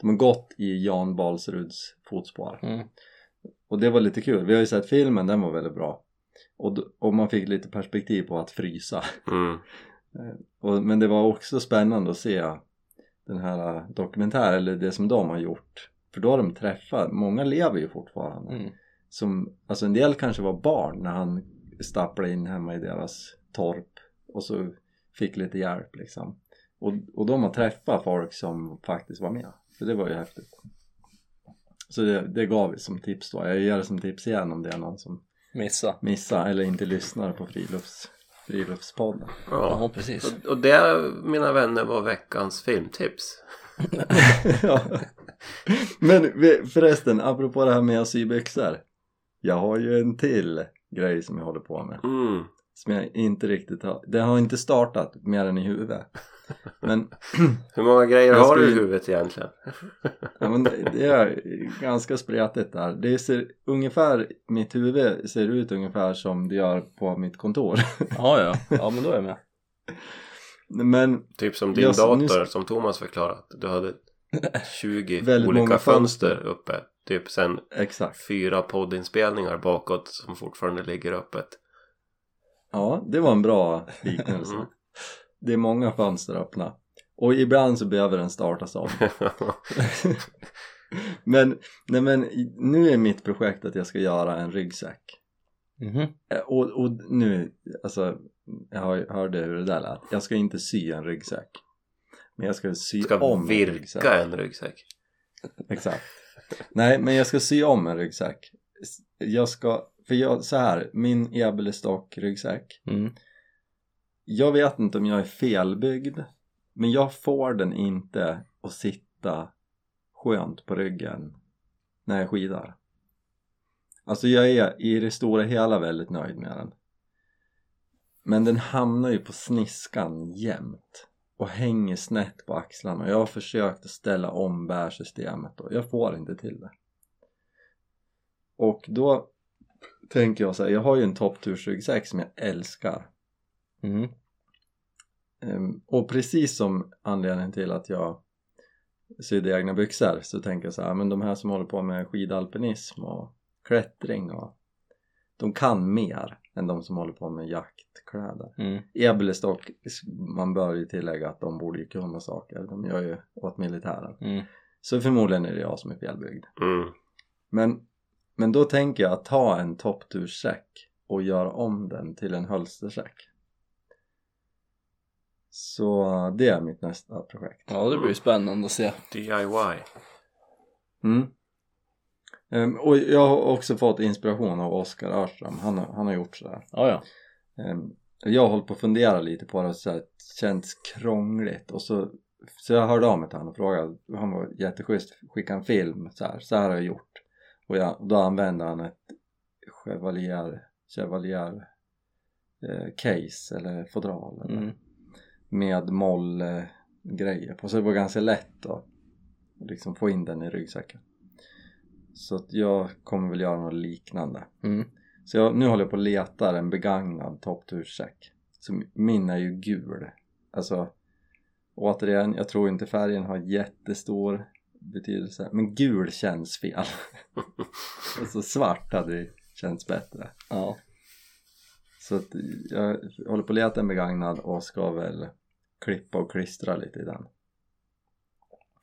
De har gått i Jan Balsruds fotspår. Mm. Och det var lite kul, vi har ju sett filmen, den var väldigt bra. Och, och man fick lite perspektiv på att frysa. Mm. Och, men det var också spännande att se den här dokumentären, eller det som de har gjort. För då har de träffat, många lever ju fortfarande. Mm. Som, alltså en del kanske var barn när han stapplade in hemma i deras torp och så fick lite hjälp liksom. Och, och de har träffat folk som faktiskt var med. Så det var ju häftigt. Så det, det gav vi som tips då. Jag ger det som tips igen om det är någon som Missa. missar eller inte lyssnar på frilufts, friluftspodden. Ja. Ja, precis. Och, och det mina vänner var veckans filmtips. ja. Men förresten, apropå det här med att sy byxor. Jag har ju en till grej som jag håller på med. Mm. Som jag inte riktigt har, det har inte startat mer än i huvudet. Men, Hur många grejer har du i huvudet egentligen? ja, men det, det är ganska spretigt där. Det ser ungefär, mitt huvud ser ut ungefär som det gör på mitt kontor. Ja, ja. Ja, men då är jag med. Men Typ som din Jag- dator nu- som Thomas förklarat. Du hade 20 Väldigt olika fönster fönster. uppe. Typ sen exakt. fyra poddinspelningar bakåt som fortfarande ligger öppet. Ja, det var en bra liknelse. Mm. Det är många fönster öppna. Och ibland så behöver den startas om. men, nej men nu är mitt projekt att jag ska göra en ryggsäck. Eh, Och, och nu, alltså, jag hör- hörde hur det där lät. Jag ska inte sy en ryggsäck. Men jag ska sy Ska om en ryggsäck. virka en ryggsäck. Exakt. Nej, men jag ska sy om en ryggsäck. Jag ska, för jag, så här, min Ebelestock ryggsäck. Mm. Jag vet inte om jag är felbyggd. Men jag får den inte att sitta skönt på ryggen när jag skidar. Alltså jag är i det stora hela väldigt nöjd med den. Men den hamnar ju på sniskan jämt. Och hänger snett på axlarna. Och jag har försökt att ställa om bärsystemet och jag får inte till det. Och då tänker jag så här, jag har ju en topptursryggsäck som jag älskar. Mm. Ehm, och precis som anledningen till att jag sydde egna byxor så tänker jag så här, men de här som håller på med skidalpinism och klättring och de kan mer än de som håller på med jaktkläder Mm. Ebbelestock, man bör ju tillägga att de borde ju kunna saker, de gör ju åt militären Mm. så förmodligen är det jag som är felbyggd Mm. men, men då tänker jag att ta en toppturssäck och göra om den till en hölstersäck så det är mitt nästa projekt Ja, det blir ju spännande att se. DIY. mm. Ehm, och jag har också fått inspiration av Oskar Örström, han, har- han har gjort sådär. Ja, ja. Ehm, jag har hållit på att fundera lite på det och så här, känts krångligt. Och så så jag hörde av mig till honom och frågade han var jätteschysst, skickade en film så här, så här har jag gjort. Och jag, då använde han ett Chevalier Chevalier eh, case eller fodral eller, Mm. med moll eh, grejer på. Så det var ganska lätt att liksom få in den i ryggsäcken så att jag kommer väl göra något liknande. Mm. så jag, nu håller jag på och letar en begagnad toppturssäck så min är ju gul. Alltså återigen, jag tror inte färgen har jättestor betydelse men gul känns fel. Alltså svart hade känts bättre. Ja. så att jag håller på att leta en begagnad och ska väl klippa och klistra lite i den.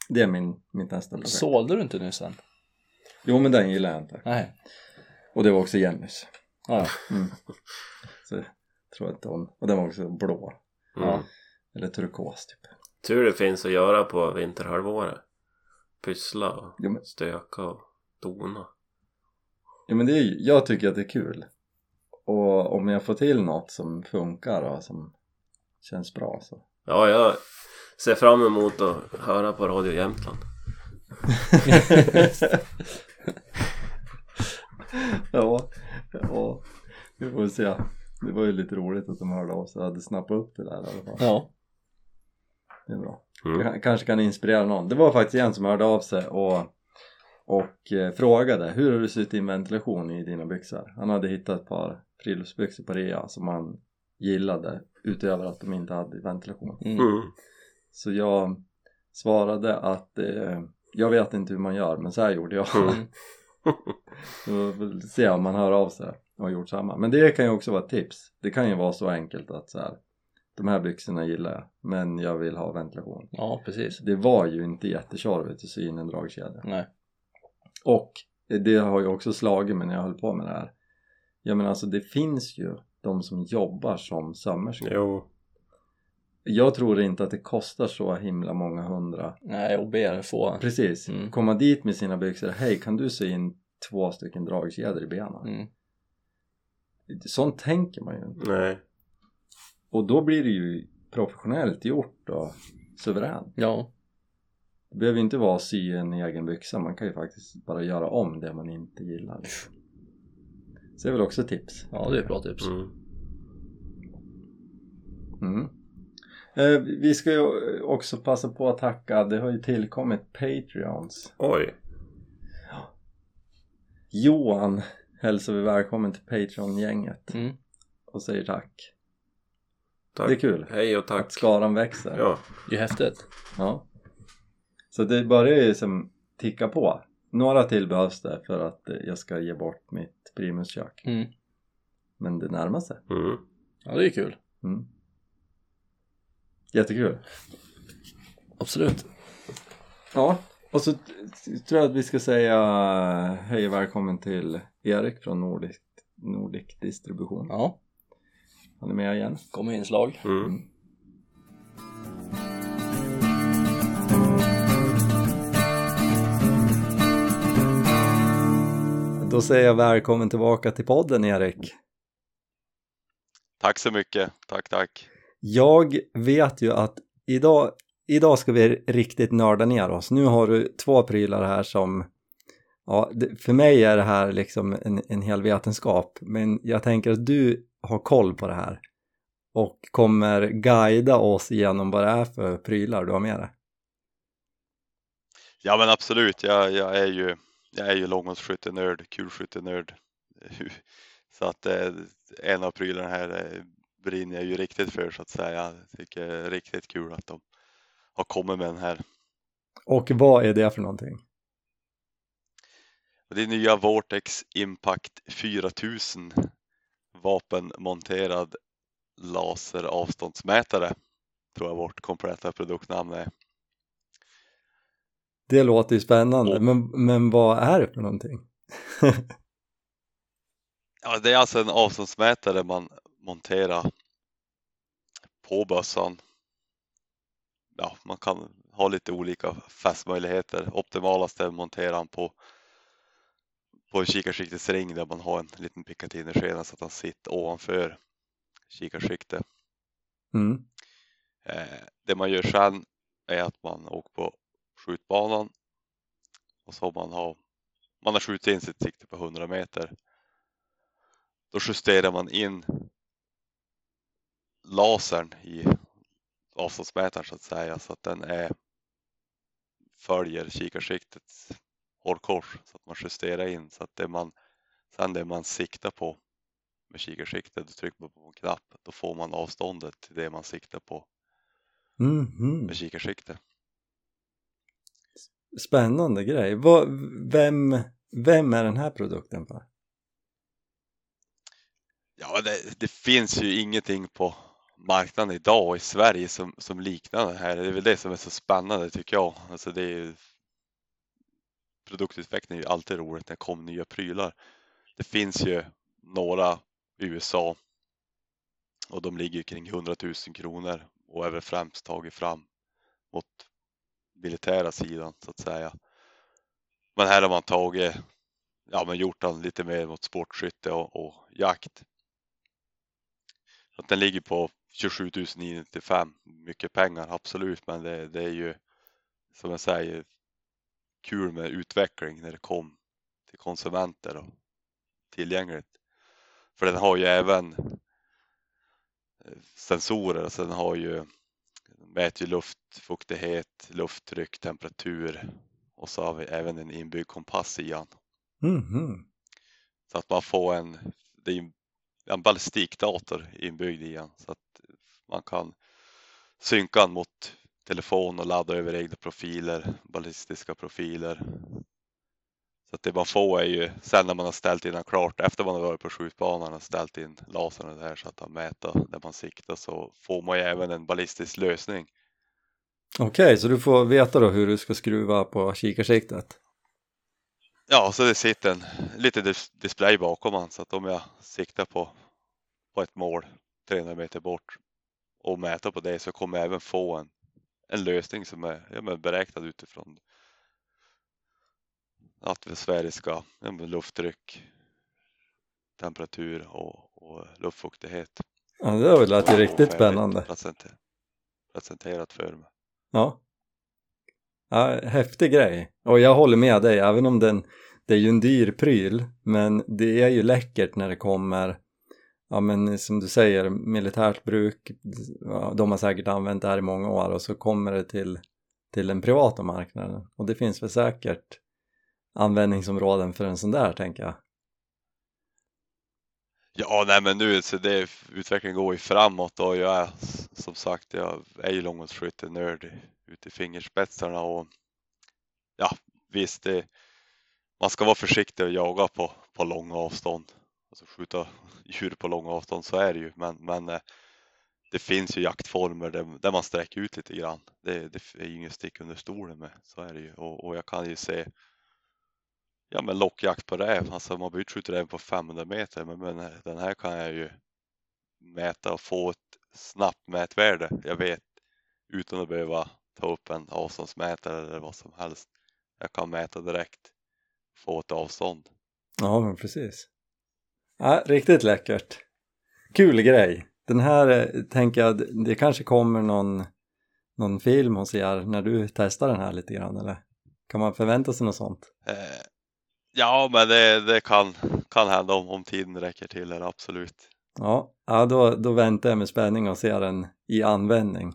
Det är min, mitt nästa projekt Sålde du inte nyss sen? Jo men den gillar jag inte Nej. och det var också Jennys Ja, mm. så jag tror att hon, och den var också blå Mm. Ja. eller turkos typ Tur det finns att göra på vinterhalvåret. Pyssla och Jo, men- stöka och dona. Ja men det är, jag tycker att det är kul och om jag får till något som funkar och som känns bra så Ja, jag ser fram emot att höra på Radio Jämtland. ja, ja, vi får se det var ju lite roligt att de hörde av sig och hade snappat upp det där i alla fall Ja. det är bra Mm. Kanske kan inspirera någon det var faktiskt en som hörde av sig och och eh, frågade hur har du sytt in ventilation i dina byxor han hade hittat ett par friluftsbyxor på rea som han gillade utöver att de inte hade ventilation Mm. Mm. Så jag svarade att eh, jag vet inte hur man gör men så här gjorde jag. Mm. Så får se om man hör av sig och har gjort samma. Men det kan ju också vara ett tips. Det kan ju vara så enkelt att så här, de här byxorna gillar jag men jag vill ha ventilation. Ja, precis. Det var ju inte jättetjorvigt att sy in en dragkedja. Nej. Och det har ju också slagit mig när jag höll på med det här. Jag menar alltså det finns ju de som jobbar som sömmerskor. Jo. Jag tror inte att det kostar så himla många hundra Nej, och ber få. Precis, Mm. komma dit med sina byxor Hej, kan du sy in två stycken dragkedjor i benen? Mm. Sånt tänker man ju inte Nej. Och då blir det ju professionellt gjort och suveränt Ja. Det behöver ju inte vara att sy en egen byxa Man kan ju faktiskt bara göra om det man inte gillar Så det är väl också tips Ja, det är ett bra tips. Mm. mm. Eh, Vi ska ju också passa på att tacka Det har ju tillkommit Patreons Oj. Johan hälsar vi välkommen till Patreon-gänget Mm. och säger tack Tack. Det är kul Hej och att tack. skaran växer Ja. Det är häftigt. Ja. Så det börjar ju som ticka på Några till behövs det för att jag ska ge bort mitt primuskök Mm. Men det närmar sig Mm. Ja, det är kul. mm. Jättekul Absolut. Ja, och så tror jag att vi ska säga hej och välkommen till Erik från Nordic, Nordic Distribution Ja, Han är med igen kommer inslag. Mm. Då säger jag välkommen tillbaka till podden Erik Tack så mycket, tack tack. Jag vet ju att idag, idag ska vi riktigt nörda ner oss. Nu har du två prylar här som, ja, för mig är det här liksom en, en hel vetenskap, men jag tänker att du har koll på det här. och kommer guida oss genom vad det är för prylar du har med dig. Ja men absolut, jag, jag är ju, jag är ju långhållsskyttenörd, kulskyttenörd. Så att eh, en av prylarna här eh, brinner jag ju riktigt för så att säga. Jag tycker det är riktigt kul att de har kommit med den här. Och vad är det för någonting? Det är nya Vortex Impact 4000 vapenmonterad laseravståndsmätare tror jag vårt kompletta produktnamn är. Det låter ju spännande, Och- men, men vad är det för någonting? Ja, det är alltså en avståndsmätare man monterar på bössan. Ja, man kan ha lite olika fästmöjligheter. Optimalast är att montera den på, på kikarskiktets ring där man har en liten Picatinny-skena så att den sitter ovanför kikarskiktet. Mm. Eh, det man gör sen är att man åker på skjutbanan och så man har man har skjutit in sitt sikte på 100 meter. Då justerar man in lasern i avståndsmätaren så att säga så att den är följer kikarskiktets hårkors så att man justerar in så att det man sen det man siktar på med kikarsiktet, då trycker man på en knapp, då får man avståndet till det man siktar på Mhm. med kikarsikte. Spännande grej. Vad, vem, vem är den här produkten för? Ja, det, det finns ju ingenting på marknaden idag i Sverige som, som liknar den här. Det är väl det som är så spännande tycker jag. Alltså det är ju, produktutveckling är ju alltid roligt när det kommer nya prylar. Det finns ju några i USA och de ligger kring 100 000 kronor och är väl främst tagit fram mot militära sidan så att säga. Men här har man tagit, ja men gjort den lite mer mot sportskytte och, och jakt. Att den ligger på 27 995, mycket pengar absolut, men det, det är ju som jag säger kul med utveckling när det kom till konsumenter och tillgängligt. För den har ju även eh, sensorer, så den har ju mäter ju luftfuktighet, lufttryck, temperatur och så har vi även en inbyggd kompass i den. Mhm. Så att man får en, det är en ballistikdator inbyggd i den så att man kan synka den mot telefon och ladda över egna profiler, ballistiska profiler. Så att det man får är ju sen när man har ställt in den klart, efter man har varit på skjutbanan och ställt in lasern där så att han mäter där man siktar så får man ju även en ballistisk lösning. Okej, så du får veta då hur du ska skruva på kikarsiktet. Ja, så det sitter en liten dis- display bakom man så att om jag siktar på, på ett mål 300 meter bort och mäter på det så kommer jag även få en, en lösning som är ja, men beräknad utifrån atmosfäriska ja, men lufttryck, temperatur och, och luftfuktighet. Ja, det där lät ju riktigt spännande. presenter- Presenterat för mig. Ja. ja. Häftig grej. Och jag håller med dig, även om den, det är ju en dyr pryl, men det är ju läckert när det kommer, ja men som du säger, militärt bruk, ja, de har säkert använt det här i många år och så kommer det till, till den privata marknaden. Och det finns väl säkert användningsområden för en sån där, tänker jag. Ja, nej men nu så det, utvecklingen går ju framåt och jag är som sagt, jag är ju långhållsskytte-nörd ute i fingerspetsarna och ja, visst, det, man ska vara försiktig och jaga på, på långa avstånd. Alltså skjuta djur på långa avstånd, så är det ju, men, men eh, det finns ju jaktformer där, där man sträcker ut lite grann. Det, det är ju inget stick under stolen med, så är det ju. Och, och jag kan ju se Ja men lockjakt på räv, alltså man behöver inte skjuta räv på 500 meter men, men eh, den här kan jag ju mäta och få ett snabbt mätvärde. Jag vet utan att behöva ta upp en avståndsmätare eller vad som helst. Jag kan mäta direkt, få ett avstånd. Ja, men precis. Ja, riktigt läckert. Kul grej. Den här eh, tänker jag, det kanske kommer någon, någon film hos er när du testar den här lite grann eller? Kan man förvänta sig något sånt? Eh, ja men det, det kan, kan hända om, om tiden räcker till här, absolut. Ja, ja då, då väntar jag med spänning och ser den i användning.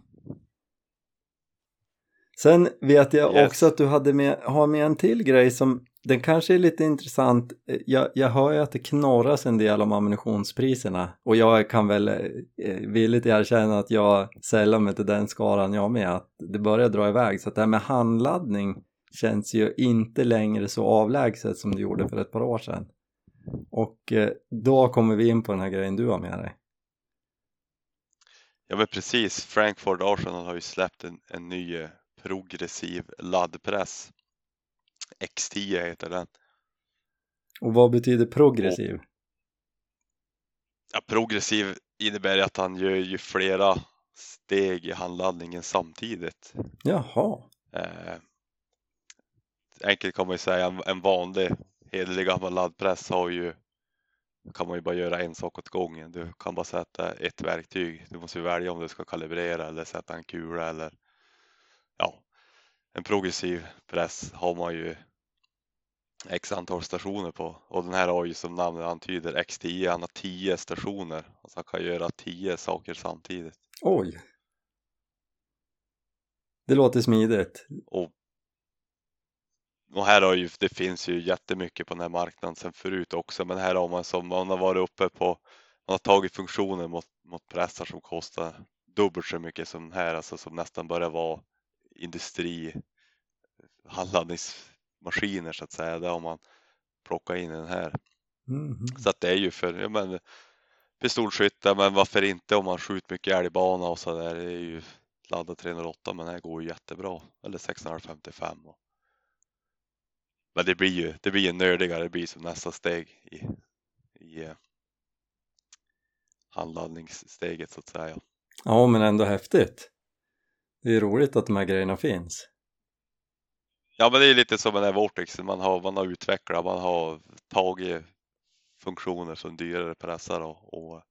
Sen vet jag Yes. också att du hade med, har med en till grej som den kanske är lite intressant. Eh, jag, jag hör ju att det knorras en del om ammunitionspriserna och jag kan väl eh, eh, villigt erkänna att jag sällar mig till den skaran jag med att det börjar dra iväg så att det här med handladdning känns ju inte längre så avlägset som det gjorde för ett par år sedan. Och då kommer vi in på den här grejen du har med dig. Ja men precis, Frankfurt Arsenal har ju släppt en, en ny progressiv laddpress. X10 heter den. Och vad betyder progressiv? Ja, progressiv innebär att han gör ju flera steg i handladdningen samtidigt. Jaha. Eh, enkelt kan man ju säga en, en vanlig hederlig gammal laddpress har ju kan man ju bara göra en sak åt gången. Du kan bara sätta ett verktyg. Du måste välja om du ska kalibrera eller sätta en kula eller ja, en progressiv press har man ju x antal stationer på och den här har ju som namnet antyder X10, han har 10 stationer. Alltså han kan göra 10 saker samtidigt. Oj. Det låter smidigt. Och, och här har ju, det finns ju jättemycket på den här marknaden sen förut också, men här har man som man har varit uppe på, man har tagit funktioner mot, mot pressar som kostar dubbelt så mycket som den här, alltså som nästan börjar vara industri handladdningsmaskiner så att säga. Det har man plockat in den här. Mhm. Så att det är ju för ja, men, pistolskytte, men varför inte om man skjuter mycket älgbana och så där. Det är ju ladda 308 men den här går ju jättebra. Eller 655. Och... Men det blir ju det blir ju nördigare, det blir som nästa steg i, i eh, handladdningssteget så att säga. Ja, men ändå häftigt. Det är roligt att de här grejerna finns. Ja men det är lite som den här Vortex, man har, man har utvecklat, man har tagit funktioner som dyrare pressar och, och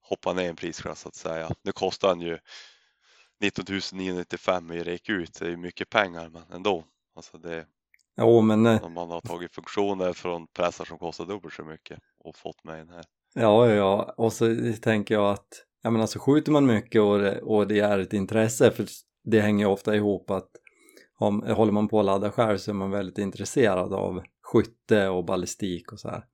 hoppat ner en prisklass så att säga. Nu kostar den ju 19 995 i rek ut, det är ju mycket pengar men ändå. Alltså det, Jo, men eh, om man har tagit funktioner från pressar som kostar dubbelt så mycket och fått med den här. ja, ja, och så tänker jag att ja, men alltså skjuter man mycket och det, och det är ett intresse, för det hänger ju ofta ihop att om, håller man på att ladda själv så är man väldigt intresserad av skytte och ballistik och så här.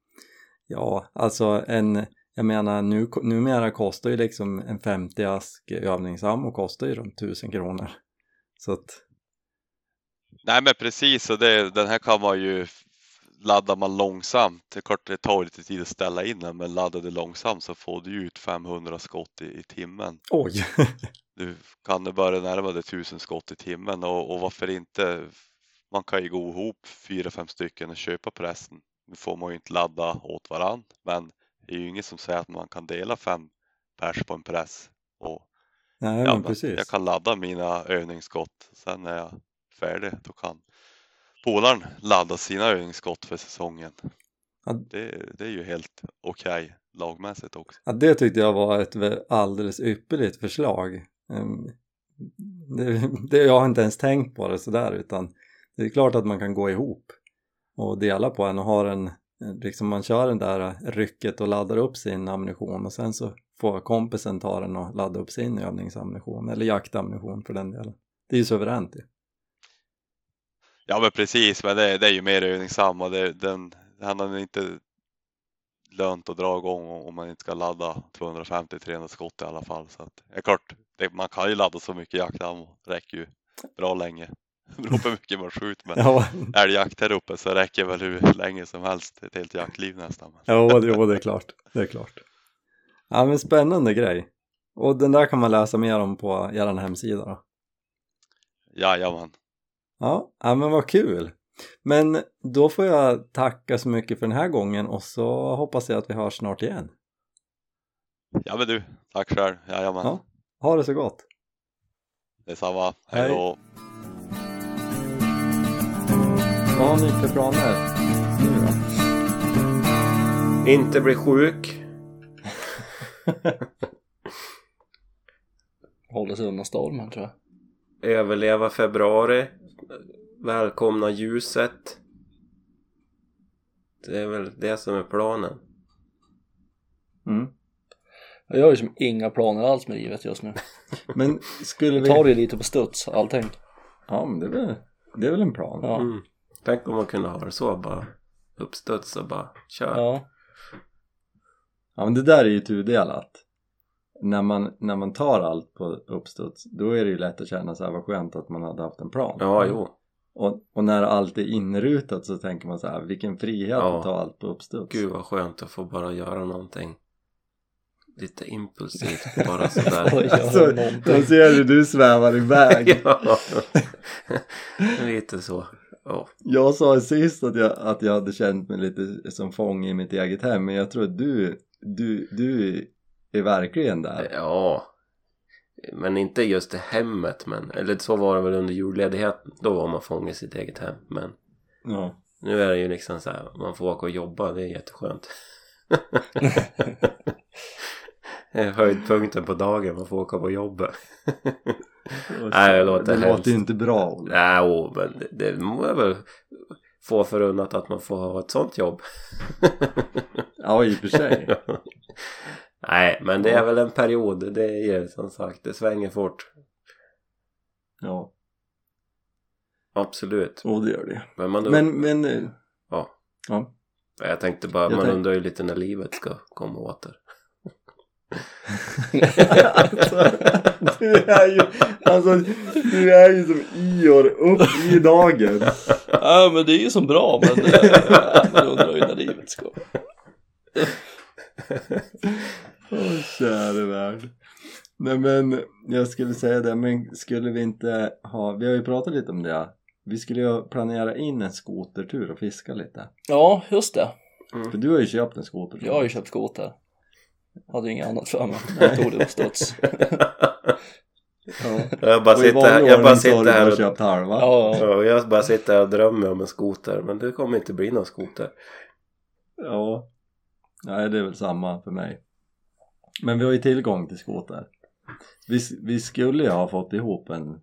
Ja, alltså en, jag menar nu, numera kostar ju liksom en 50 ask övningsammo kostar ju runt 1000 kronor. Så att, Nej men precis, och det, den här kan man ju laddar man långsamt, det är klart det tar lite tid att ställa in den men laddar du långsamt så får du ut 500 skott i, i timmen. oj! Du kan du börja närma dig 1000 skott i timmen och, och varför inte? Man kan ju gå ihop fyra, fem stycken och köpa pressen. Nu får man ju inte ladda åt varann, men det är ju inget som säger att man kan dela fem pers på en press. Och, Nej, ja, men precis. jag kan ladda mina övningsskott, sen när jag är färdig då kan polaren ladda sina övningsskott för säsongen. Ja. Det, det är ju helt okej lagmässigt också. Ja, det tyckte jag var ett alldeles ypperligt förslag. Ehm, Det, det, jag har inte ens tänkt på det sådär utan det är klart att man kan gå ihop och dela på en och har en, liksom man kör den där rycket och laddar upp sin ammunition och sen så får kompisen ta den och ladda upp sin övningsammunition eller jaktammunition för den delen. Det är ju suveränt ju. Ja men precis, men det, det är ju mer övningssam och det, den, det handlar inte lönt att dra igång om man inte ska ladda 250-300 skott i alla fall. Så att, det är klart, det, man kan ju ladda så mycket jaktammo, räcker ju bra länge. Det beror på hur mycket man skjuter men Ja, älgjakt här uppe så räcker väl hur länge som helst, ett helt jaktliv nästan. jo, det, jo, det är klart. Det är klart. Ja men spännande grej. Och den där kan man läsa mer om på er hemsida då. Jajamän, Ja, ja men vad kul! Men då får jag tacka så mycket för den här gången och så hoppas jag att vi hörs snart igen. ja men du, tack själv, jajamän. Ja. Ha det så gott! Detsamma, Hej. hej då. Vad har ni för planer nu då? Inte bli sjuk. Hålla sig undan stormen tror jag. Överleva februari. Välkomna ljuset. Det är väl det som är planen. Mm. Jag har ju som inga planer alls med livet just nu. Men skulle Jag tar vi... det lite på studs, allting. Ja men det är väl, det är väl en plan. Ja. Mm. Tänk om man kunde ha det så bara uppstuds och bara kör. Ja. Ja men det där är ju tudelat. När man, när man tar allt på uppstuds då är det ju lätt att känna så här vad skönt att man hade haft en plan. Ja, jo. Och, och när allt är inrutat så tänker man så här vilken frihet Ja. att ta allt på uppstuds. Gud vad skönt att få bara göra någonting lite impulsivt bara sådär. Alltså, jag ser hur du svävar iväg. ja. lite så. Ja. Jag sa sist att jag, att jag hade känt mig lite som fång i mitt eget hem men jag tror att du, du, du är verkligen där. ja. Men inte just i hemmet men, eller så var det väl under julledigheten. Då var man fånge i sitt eget hem. Men Ja. nu är det ju liksom så här, man får åka och jobba, det är jätteskönt. Höjdpunkten på dagen, man får åka på jobbet. Nej, det låter det låter ju inte bra. Nej, åh, men det, det jag väl få förunnat att man får ha ett sånt jobb. Ja i och för sig. Nej, men det är väl en period. Det är ju som sagt, det svänger fort. Ja, Absolut. och det gör det. Men man Men, men, eh, Ja. ja. Jag tänkte bara, Jag man tänk- undrar ju lite när livet ska komma åter. alltså, du är ju, alltså, du är ju som Ior upp i dagen. ja, men det är ju som bra, men eh, man undrar ju när livet ska. Åh käre värld. Nej men jag skulle säga det, men skulle vi inte ha, vi har ju pratat lite om det. Vi skulle ju planera in en skotertur och fiska lite. Ja, just det. För du har ju köpt en skoter. Jag har ju köpt skoter. Hade ju inget annat för mig. Jag tog det på studs. Ja. Jag bara sitter här, jag bara sitter här bara och, köpt halva. Ja, ja. ja, jag bara sitter här och drömmer om en skoter. Men det kommer inte bli någon skoter. Ja. Nej, det är väl samma för mig. Men vi har ju tillgång till skoter. Vi, vi skulle ju ha fått ihop en,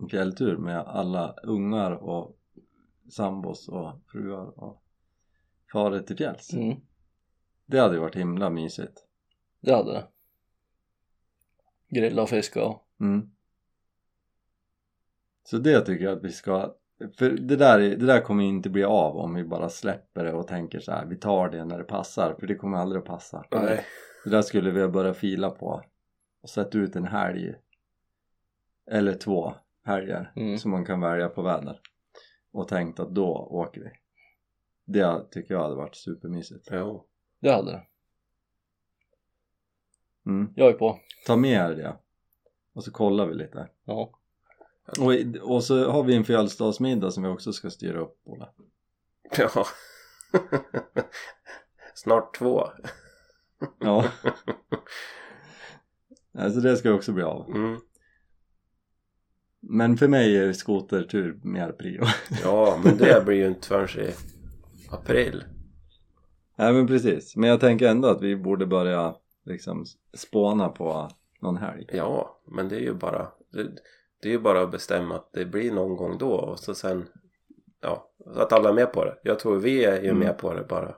en fjälltur med alla ungar och sambos och fruar och farit till fjälls. Mm, Det hade ju varit himla mysigt. det hade det. Grilla och fiska och... Mm. Så det tycker jag att vi ska för det där, är- det där kommer inte bli av om vi bara släpper det och tänker så här, vi tar det när det passar för det kommer aldrig att passa. Nej. Det där skulle vi börja fila på och sätta ut en helg eller två helger Mm. som man kan välja på väder och tänkt att då åker vi. Det tycker jag hade varit supermysigt. Jo. Det hade det. Mm. Jag är på. Ta med er det och så kollar vi lite. Ja. Och, i- och så har vi en födelsedagsmiddag som vi också ska styra upp Ola. Ja. Snart två. Ja. alltså det ska också bli av. Mm. Men för mig är skotertur mer prio. Ja, men det blir ju inte förrän i april. Nej men precis, men jag tänker ändå att vi borde börja liksom spåna på någon helg. Ja, men det är ju bara det, det är ju bara att bestämma att det blir någon gång då och så sen ja, att alla är med på det. Jag tror vi är ju Mm. med på det bara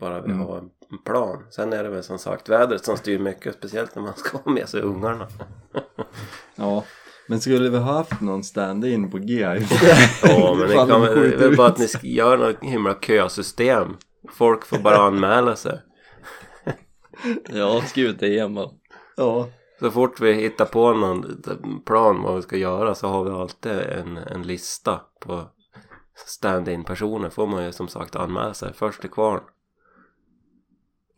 bara vi Mm. har en plan. Sen är det väl som sagt vädret som styr mycket, speciellt när man ska ha med sig ungarna. Ja, men skulle vi ha haft någon stand-in på G Ja, men det kan det är väl bara att ni ska göra något himla kösystem. Folk får bara anmäla sig. Ja, skriv ett DM och... Ja, Så fort vi hittar på någon plan vad vi ska göra så har vi alltid en, en lista på stand-in personer får man ju som sagt anmäla sig först till kvarn.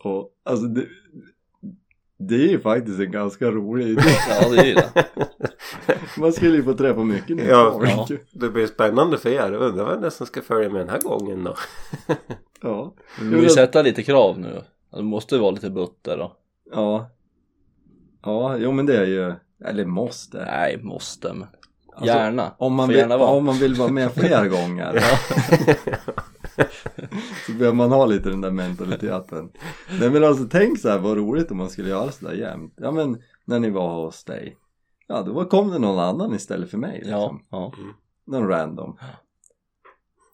och alltså det, det är ju faktiskt en ganska rolig idé. Ja, det är ju det. Man skulle ju få träffa mycket nytt Ja, ja. Det blir spännande för er. Jag undrar vem det är som ska följa med den här gången då. Ja. Vi vill sätta lite krav nu. Det måste ju vara lite butter då. Ja. Ja, jo men det är ju, eller måste. Nej, måste men. Alltså, Gärna. Om man, Får vill, gärna vara. om man vill vara med fler gånger så behöver man ha lite den där mentaliteten. Nej men alltså tänk så här vad roligt om man skulle göra sådär jämt. Ja men när ni var hos dig. Ja då kom det någon annan istället för mig liksom. Ja, ja. Någon random.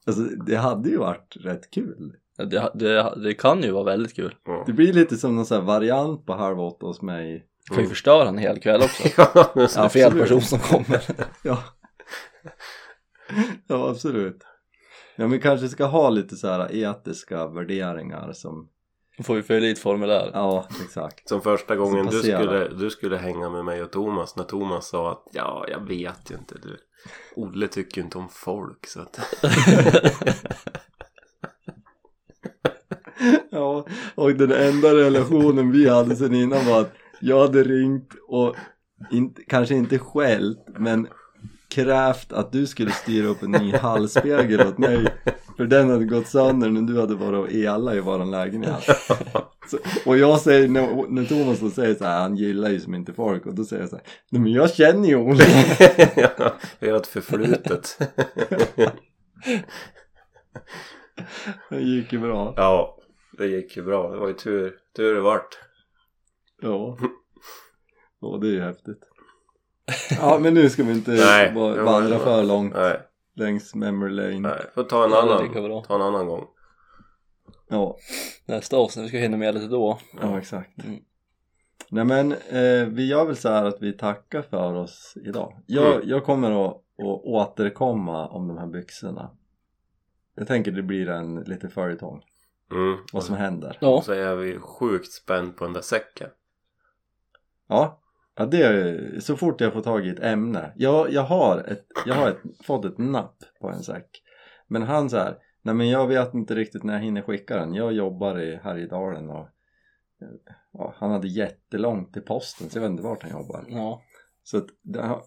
Alltså det hade ju varit rätt kul. Det, det, det kan ju vara väldigt kul. Ja. Det blir lite som någon sån här variant på Halv åtta hos mig. Kan ju förstöra en hel kväll också. Ja, är fel person som kommer. Ja. ja, absolut. Ja, men kanske ska ha lite så här etiska värderingar som, Då får vi fylla i ett formulär. ja, exakt. Som första gången du passera. skulle, du skulle hänga med mig och Thomas när Thomas sa att ja, jag vet ju inte du. Olle tycker ju inte om folk så att Ja, och den enda relationen vi hade sen innan var att jag hade ringt och inte, kanske inte skällt men krävt att du skulle styra upp en ny hallspegel åt mig för den hade gått sönder när du hade varit och ela i våran lägenhet så, och jag säger, när, när Thomas då säger så här, han gillar ju som inte folk och då säger jag så här, nej men jag känner ju Olle ja, vi har ett förflutet. det gick ju bra ja, det gick ju bra. Det var ju tur, tur det vart. Ja. Ja, det är ju häftigt. Ja, men nu ska vi inte Nej, va- det var vandra för långt Nej, längs memory lane. nej. Får ta en Ja, det annan, bra. ta en annan gång. Ja, Nästa avsnitt, vi ska hinna med lite då. ja exakt. Mm. Nej men eh, vi gör väl så här att vi tackar för oss idag. Jag, Mm. jag kommer att, att återkomma om de här byxorna. Jag tänker det blir en lite följetong. Mm. Vad som händer. Ja, Så är vi sjukt spänd på den där säcken. Ja, ja det är, så fort jag får tag i ett ämne. Jag, jag har, ett, jag har ett, fått ett napp på en säck. Men han så här, nej men jag vet inte riktigt när jag hinner skicka den. Jag jobbar i Härjedalen och ja, han hade jättelångt till posten så jag vet inte vart han jobbar. ja. Så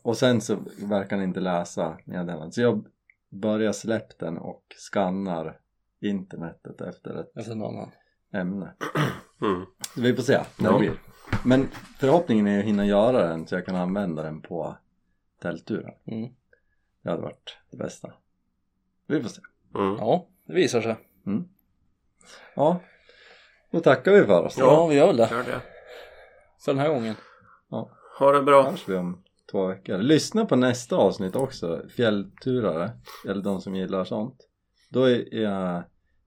och sen så verkar han inte läsa meddelandet. Så jag börjar släppa den och skannar internetet efter ett Efter ämne. Mm. Så vi får se när det blir. Men förhoppningen är att hinna göra den så jag kan använda den på tältturen. Mm. Det hade varit det bästa. Vi får se. Mm. Ja, det visar sig. Ja, då tackar vi för oss. Ja, vi gör väl det. Gör det. För den här gången. Ha det bra. hörs vi om två veckor. Lyssna på nästa avsnitt också, fjällturare, eller de som gillar sånt. Då är jag,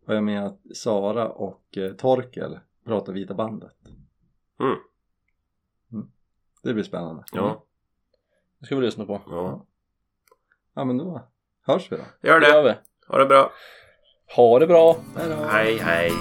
var jag med att Sara och eh, Torkel pratar Vita bandet. Mm. Det blir spännande. Ja. Det ska vi lyssna på. ja. Ja men då hörs vi då. Gör Det gör det. vi. Ha det bra. Ha det bra! Hej då! Hej hej.